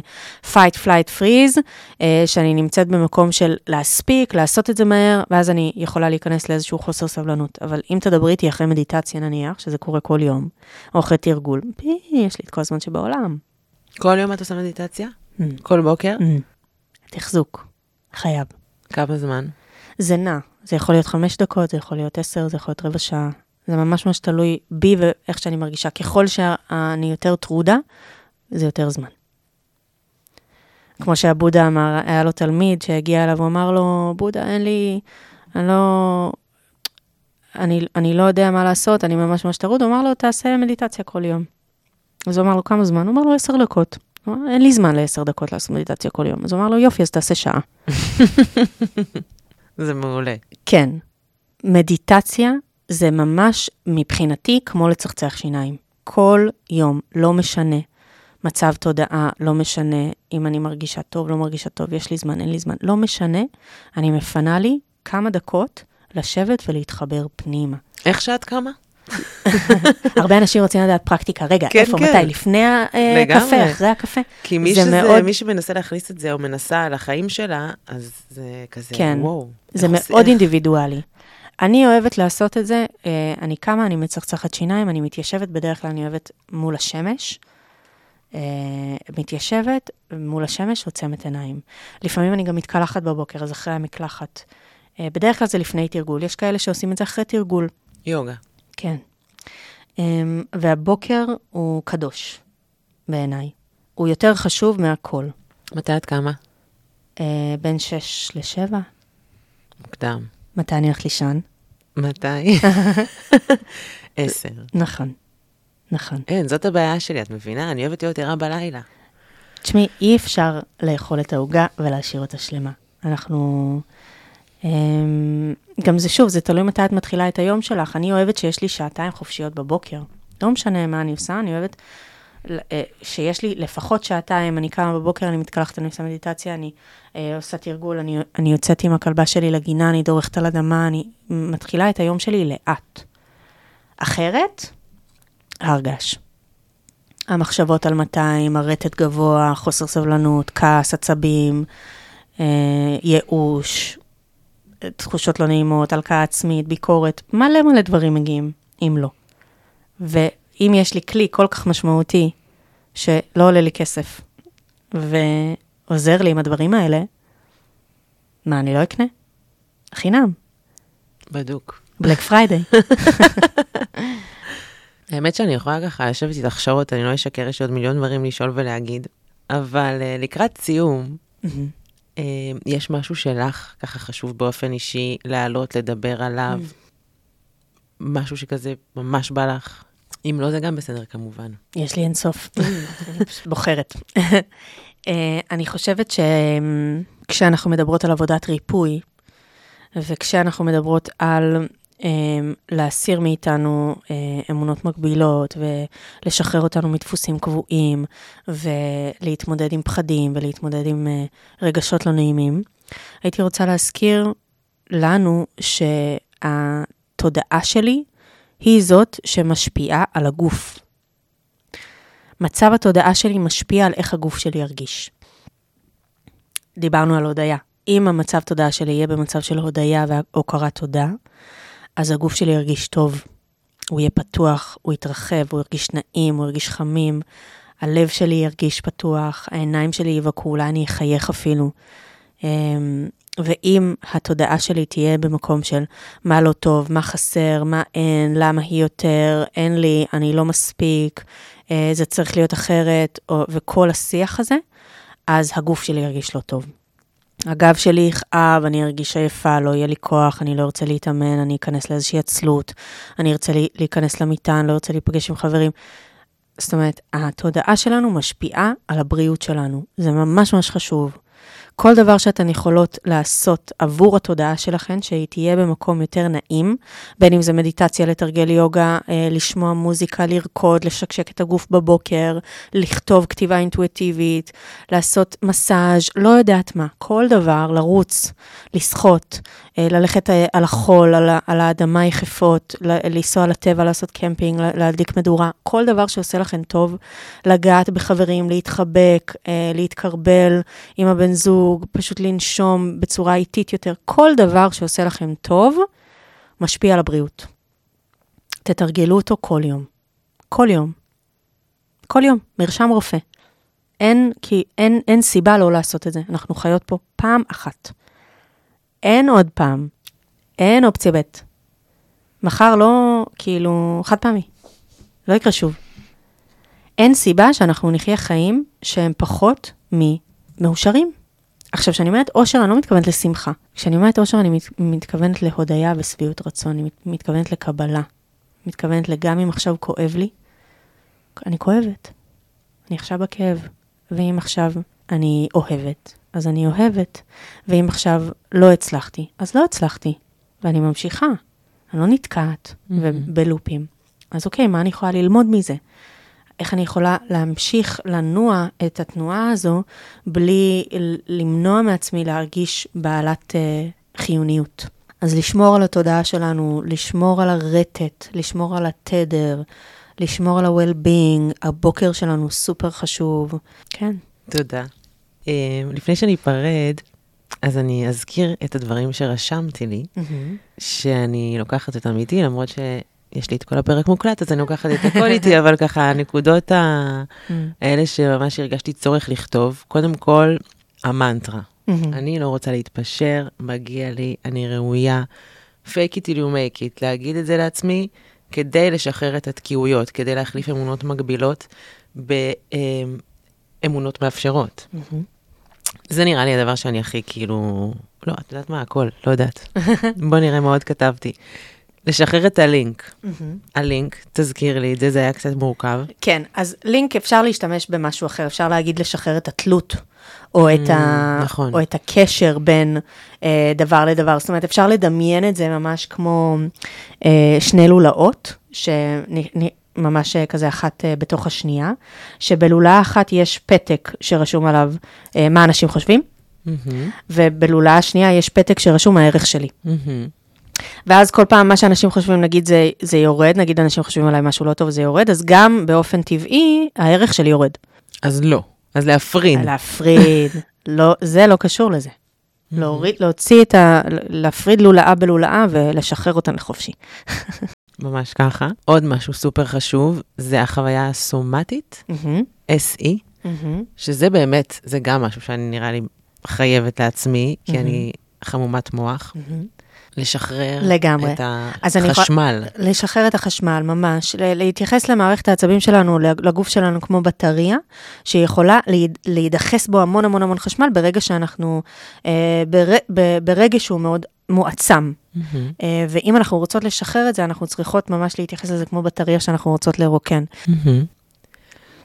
fight, flight, freeze, אה, שאני נמצאת במקום של להספיק, לעשות את זה מהר, ואז אני יכולה להיכנס לאיזשהו חוסר סבלנות. אבל אם תדברי איתי אחרי מדיטציה נניח, שזה קורה כל יום, או אחרי תרגול, פי, יש לי את כל הזמן שבעולם. כל יום את עושה מדיטציה? Mm. כל בוקר? Mm. תחזוק, חייב. כמה זמן? זה נע, זה יכול להיות חמש דקות, זה יכול להיות עשר, זה יכול להיות רבע שעה. זה ממש ממש תלוי בי ואיך שאני מרגישה. ככל שאני יותר טרודה, זה יותר זמן. כמו שהבודה אמר, היה לו תלמיד שהגיע אליו, הוא אמר לו, בודה, אין לי, אני לא, אני, אני לא יודע מה לעשות, אני ממש ממש טרוד. הוא אמר לו, תעשה מדיטציה כל יום. אז הוא אמר לו, כמה זמן? הוא אמר לו, עשר דקות. הוא אמר, אין לי זמן לעשר דקות לעשות מדיטציה כל יום. אז הוא אמר לו, יופי, אז תעשה שעה. זה מעולה. כן, מדיטציה זה ממש מבחינתי כמו לצחצח שיניים. כל יום, לא משנה. מצב תודעה, לא משנה אם אני מרגישה טוב, לא מרגישה טוב, יש לי זמן, אין לי זמן, לא משנה. אני מפנה לי כמה דקות לשבת ולהתחבר פנימה. איך שאת קמה? הרבה אנשים רוצים לדעת פרקטיקה, רגע, כן, איפה, כן. מתי, לפני הקפה, לגמרי. אחרי הקפה? כי מי, זה שזה, מאוד- מי שמנסה להכניס את זה או מנסה על החיים שלה, אז זה כזה, כן. וואו. זה מאוד איך- אינדיבידואלי. אני אוהבת לעשות את זה, אה, אני קמה, אני מצחצחת שיניים, אני מתיישבת, בדרך כלל אני אוהבת מול השמש. אה, מתיישבת, מול השמש, עוצמת עיניים. לפעמים אני גם מתקלחת בבוקר, אז אחרי המקלחת. אה, בדרך כלל זה לפני תרגול, יש כאלה שעושים את זה אחרי תרגול, יוגה. כן. אה, והבוקר הוא קדוש, בעיניי. הוא יותר חשוב מהכל. מתי את קמה? אה, בין שש לשבע, מוקדם. מתי אני הולכת לישון? מתי? עשר. נכון, נכון. אין, זאת הבעיה שלי, את מבינה? אני אוהבת להיות ערה בלילה. תשמעי, אי אפשר לאכול את העוגה ולהשאיר אותה שלמה. אנחנו... אמ, גם זה שוב, זה תלוי מתי את מתחילה את היום שלך. אני אוהבת שיש לי שעתיים חופשיות בבוקר. לא משנה מה אני עושה, אני אוהבת אה, שיש לי לפחות שעתיים, אני קמה בבוקר, אני מתקלחת, אני עושה מדיטציה, אני אה, עושה תרגול, אני, אני יוצאת עם הכלבה שלי לגינה, אני דורכת על אדמה, אני מתחילה את היום שלי לאט. אחרת, הרגש. המחשבות על 200, הרטט גבוה, חוסר סבלנות, כעס, עצבים, אה, ייאוש, תחושות לא נעימות, הלקאה עצמית, ביקורת, מלא מלא דברים מגיעים, אם לא. ואם יש לי כלי כל כך משמעותי, שלא עולה לי כסף, ועוזר לי עם הדברים האלה, מה, אני לא אקנה? חינם, בדוק. Black Friday. האמת שאני יכולה ככה לשבת איתך שעות, אני לא אשקר, יש עוד מיליון דברים לשאול ולהגיד, אבל אה, לקראת סיום, יש משהו שלך ככה חשוב באופן אישי להעלות, לדבר עליו, משהו שכזה ממש בא לך. אם לא, זה גם בסדר כמובן. יש לי אינסוף, אני פשוט בוחרת. אה, אני חושבת שכשאנחנו מדברות על עבודת ריפוי, וכשאנחנו מדברות על אה, להסיר מאיתנו אה, אמונות מגבילות, ולשחרר אותנו מדפוסים קבועים, ולהתמודד עם פחדים, ולהתמודד עם אה, רגשות לא נעימים, הייתי רוצה להזכיר לנו שהתודעה שלי היא זאת שמשפיעה על הגוף. מצב התודעה שלי משפיע על איך הגוף שלי ירגיש. דיברנו על הודיה. אם המצב תודעה שלי יהיה במצב של הודיה והוקרת תודה, אז הגוף שלי ירגיש טוב. הוא יהיה פתוח, הוא יתרחב, הוא ירגיש נעים, הוא ירגיש חמים, הלב שלי ירגיש פתוח, העיניים שלי יבקעו, אולי אני אחייך אפילו. אמ, ואם התודעה שלי תהיה במקום של מה לא טוב, מה חסר, מה אין, למה היא יותר, אין לי, אני לא מספיק, אה, זה צריך להיות אחרת, וכל השיח הזה, אז הגוף שלי ירגיש לא טוב. הגב שלי יכאב, אני ארגיש עייפה, לא יהיה לי כוח, אני לא ארצה להתאמן, אני אכנס לאיזושהי עצלות, אני ארצה לי, להיכנס למיטה, אני לא ארצה להיפגש עם חברים. זאת אומרת, התודעה שלנו משפיעה על הבריאות שלנו. זה ממש ממש חשוב. כל דבר שאתן יכולות לעשות עבור התודעה שלכן, שהיא תהיה במקום יותר נעים, בין אם זה מדיטציה, לתרגל יוגה, אה, לשמוע מוזיקה, לרקוד, לשקשק את הגוף בבוקר, לכתוב כתיבה אינטואיטיבית, לעשות מסאז', לא יודעת מה, כל דבר, לרוץ, לשחות, אה, ללכת אה, על החול, על, על האדמה יחפות, לנסוע לטבע, לעשות קמפינג, להדליק מדורה, כל דבר שעושה לכם טוב, לגעת בחברים, להתחבק, להתקרבל עם הבן זוג. זוג, פשוט לנשום בצורה איטית יותר, כל דבר שעושה לכם טוב, משפיע על הבריאות. תתרגלו אותו כל יום. כל יום. כל יום, מרשם רופא. אין, כי אין, אין סיבה לא לעשות את זה. אנחנו חיות פה פעם אחת. אין עוד פעם. אין אופציה ב'. מחר לא, כאילו, חד פעמי. לא יקרה שוב. אין סיבה שאנחנו נחיה חיים שהם פחות ממאושרים. עכשיו, כשאני אומרת אושר, אני לא מתכוונת לשמחה. כשאני אומרת אושר, אני מת, מתכוונת להודיה ושביעות רצון, אני מת, מתכוונת לקבלה. מתכוונת לגם אם עכשיו כואב לי, אני כואבת. אני עכשיו בכאב. ואם עכשיו אני אוהבת, אז אני אוהבת. ואם עכשיו לא הצלחתי, אז לא הצלחתי. ואני ממשיכה. אני לא נתקעת mm-hmm. בלופים. אז אוקיי, מה אני יכולה ללמוד מזה? איך אני יכולה להמשיך לנוע את התנועה הזו בלי למנוע מעצמי להרגיש בעלת uh, חיוניות. אז לשמור על התודעה שלנו, לשמור על הרטט, לשמור על התדר, לשמור על ה-well-being, הבוקר שלנו סופר חשוב. כן. תודה. Uh, לפני שאני אפרד, אז אני אזכיר את הדברים שרשמתי לי, mm-hmm. שאני לוקחת אותם איתי, למרות ש... יש לי את כל הפרק מוקלט, אז אני לוקחת את הכל איתי, אבל ככה, הנקודות mm. האלה שממש הרגשתי צורך לכתוב, קודם כל, המנטרה. Mm-hmm. אני לא רוצה להתפשר, מגיע לי, אני ראויה. fake it till you make it, להגיד את זה לעצמי, כדי לשחרר את התקיעויות, כדי להחליף אמונות מגבילות באמונות מאפשרות. Mm-hmm. זה נראה לי הדבר שאני הכי כאילו, לא, את יודעת מה, הכל, לא יודעת. בוא נראה מה עוד כתבתי. לשחרר את הלינק. Mm-hmm. הלינק, תזכיר לי את זה, זה היה קצת מורכב. כן, אז לינק אפשר להשתמש במשהו אחר, אפשר להגיד לשחרר את התלות, או את, mm, ה... נכון. או את הקשר בין אה, דבר לדבר. זאת אומרת, אפשר לדמיין את זה ממש כמו אה, שני לולאות, שממש אה, כזה אחת אה, בתוך השנייה, שבלולה אחת יש פתק שרשום עליו אה, מה אנשים חושבים, mm-hmm. ובלולה השנייה יש פתק שרשום הערך שלי. Mm-hmm. ואז כל פעם מה שאנשים חושבים, נגיד זה, זה יורד, נגיד אנשים חושבים עליי משהו לא טוב, זה יורד, אז גם באופן טבעי, הערך שלי יורד. אז לא, אז להפריד. להפריד, לא, זה לא קשור לזה. להוריד, להוציא את ה... להפריד לולאה בלולאה ולשחרר אותן לחופשי. ממש ככה. עוד משהו סופר חשוב, זה החוויה הסומטית, SE, שזה באמת, זה גם משהו שאני נראה לי חייבת לעצמי, כי אני חמומת מוח. לשחרר לגמרי. את החשמל. יכול... לשחרר את החשמל, ממש. להתייחס למערכת העצבים שלנו, לגוף שלנו כמו בטריה, שיכולה להידחס בו המון המון המון חשמל ברגע שאנחנו, אה, בר, ברגע שהוא מאוד מועצם. Mm-hmm. אה, ואם אנחנו רוצות לשחרר את זה, אנחנו צריכות ממש להתייחס לזה כמו בטריה שאנחנו רוצות לרוקן. Mm-hmm.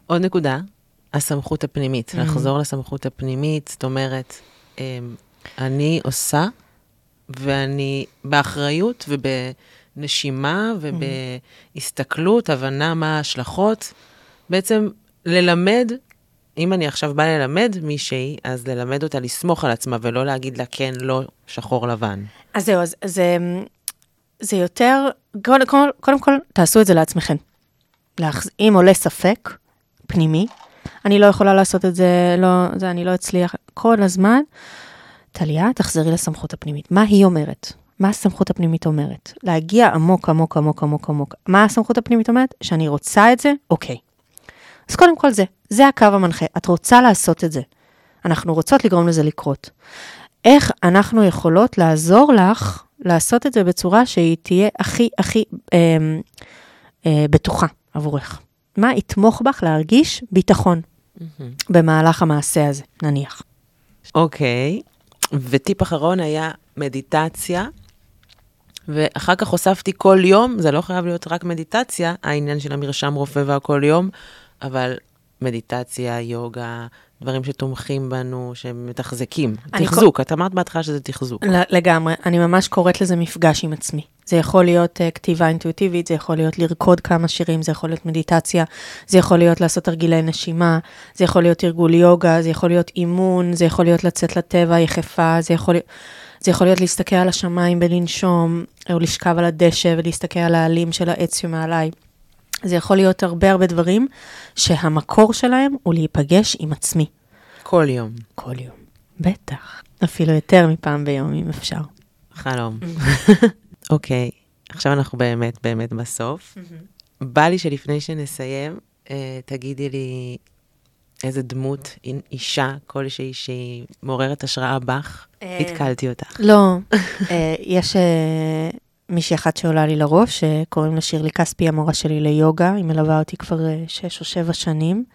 עוד נקודה, הסמכות הפנימית. Mm-hmm. לחזור לסמכות הפנימית, זאת אומרת, אה, אני עושה ואני באחריות ובנשימה ובהסתכלות, הבנה מה ההשלכות, בעצם ללמד, אם אני עכשיו באה ללמד מישהי, אז ללמד אותה לסמוך על עצמה ולא להגיד לה כן, לא, שחור לבן. אז זהו, אז זה, זה יותר, קודם כל, קודם כל, תעשו את זה לעצמכם. אם עולה ספק פנימי, אני לא יכולה לעשות את זה, לא, זה, אני לא אצליח, כל הזמן. טליה, תחזרי לסמכות הפנימית. מה היא אומרת? מה הסמכות הפנימית אומרת? להגיע עמוק, עמוק, עמוק, עמוק, עמוק. מה הסמכות הפנימית אומרת? שאני רוצה את זה? אוקיי. אז קודם כל זה, זה הקו המנחה. את רוצה לעשות את זה. אנחנו רוצות לגרום לזה לקרות. איך אנחנו יכולות לעזור לך לעשות את זה בצורה שהיא תהיה הכי הכי אה, אה, בטוחה עבורך? מה יתמוך בך להרגיש ביטחון mm-hmm. במהלך המעשה הזה, נניח. אוקיי, okay. וטיפ אחרון היה מדיטציה, ואחר כך הוספתי כל יום, זה לא חייב להיות רק מדיטציה, העניין של המרשם רופא והכל יום, אבל מדיטציה, יוגה, דברים שתומכים בנו, שמתחזקים. תחזוק, כל... את אמרת בהתחלה שזה תחזוק. לגמרי, אני ממש קוראת לזה מפגש עם עצמי. זה יכול להיות uh, כתיבה אינטואיטיבית, זה יכול להיות לרקוד כמה שירים, זה יכול להיות מדיטציה, זה יכול להיות לעשות תרגילי נשימה, זה יכול להיות תרגול יוגה, זה יכול להיות אימון, זה יכול להיות לצאת לטבע יחפה, זה יכול. זה יכול להיות להסתכל על השמיים ולנשום, או לשכב על הדשא ולהסתכל על העלים של העץ שמעליי. זה יכול להיות הרבה הרבה דברים שהמקור שלהם הוא להיפגש עם עצמי. כל יום. כל יום, בטח. אפילו יותר מפעם ביום, אם אפשר. חלום. אוקיי, okay, עכשיו אנחנו באמת באמת בסוף. בא לי שלפני שנסיים, אה, תגידי לי איזה דמות, אישה כלשהי שהיא מעוררת השראה בך, אה, התקלתי אותך. לא, אה, יש מישהי אחת שעולה לי לראש, שקוראים לה שירלי כספי, המורה שלי ליוגה, היא מלווה אותי כבר שש או שבע שנים.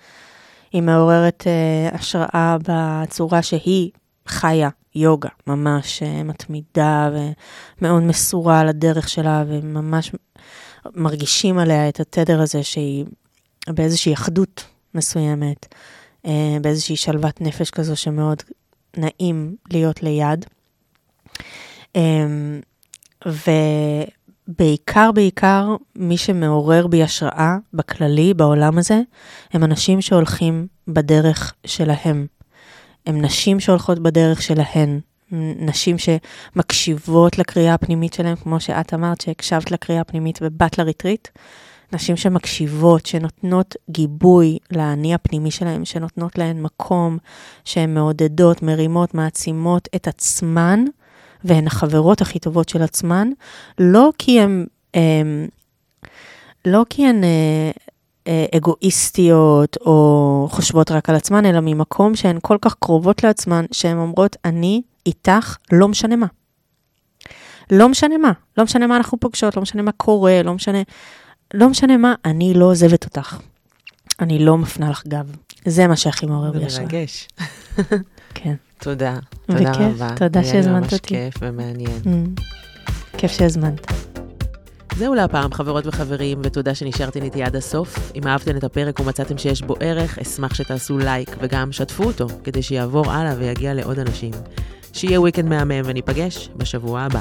היא מעוררת השראה בצורה שהיא חיה יוגה, ממש מתמידה ומאוד מסורה על הדרך שלה, וממש מרגישים עליה את התדר הזה שהיא באיזושהי אחדות מסוימת. אה, באיזושהי שלוות נפש כזו שמאוד נעים להיות ליד. אה, ובעיקר, בעיקר, מי שמעורר בי השראה בכללי, בעולם הזה, הם אנשים שהולכים בדרך שלהם. הם נשים שהולכות בדרך שלהן. נשים שמקשיבות לקריאה הפנימית שלהם, כמו שאת אמרת, שהקשבת לקריאה הפנימית ובאת לריטריט. נשים שמקשיבות, שנותנות גיבוי לאני הפנימי שלהם, שנותנות להן מקום, שהן מעודדות, מרימות, מעצימות את עצמן, והן החברות הכי טובות של עצמן, לא כי הן, הם, לא כי הן אה, אה, אגואיסטיות או חושבות רק על עצמן, אלא ממקום שהן כל כך קרובות לעצמן, שהן אומרות, אני איתך, לא משנה מה. לא משנה מה, לא משנה מה אנחנו פוגשות, לא משנה מה קורה, לא משנה... לא משנה מה, אני לא עוזבת אותך. אני לא מפנה לך גב. זה מה שהכי מעורר בי השראה. זה מרגש. כן. תודה. תודה וכיף, רבה. תודה שהזמנת אותי. היה ממש כיף ומעניין. Mm. כיף שהזמנת. זהו להפעם, חברות וחברים, ותודה שנשארתם איתי עד הסוף. אם אהבתם את הפרק ומצאתם שיש בו ערך, אשמח שתעשו לייק וגם שתפו אותו, כדי שיעבור הלאה ויגיע לעוד אנשים. שיהיה וויקנד מהמם וניפגש בשבוע הבא.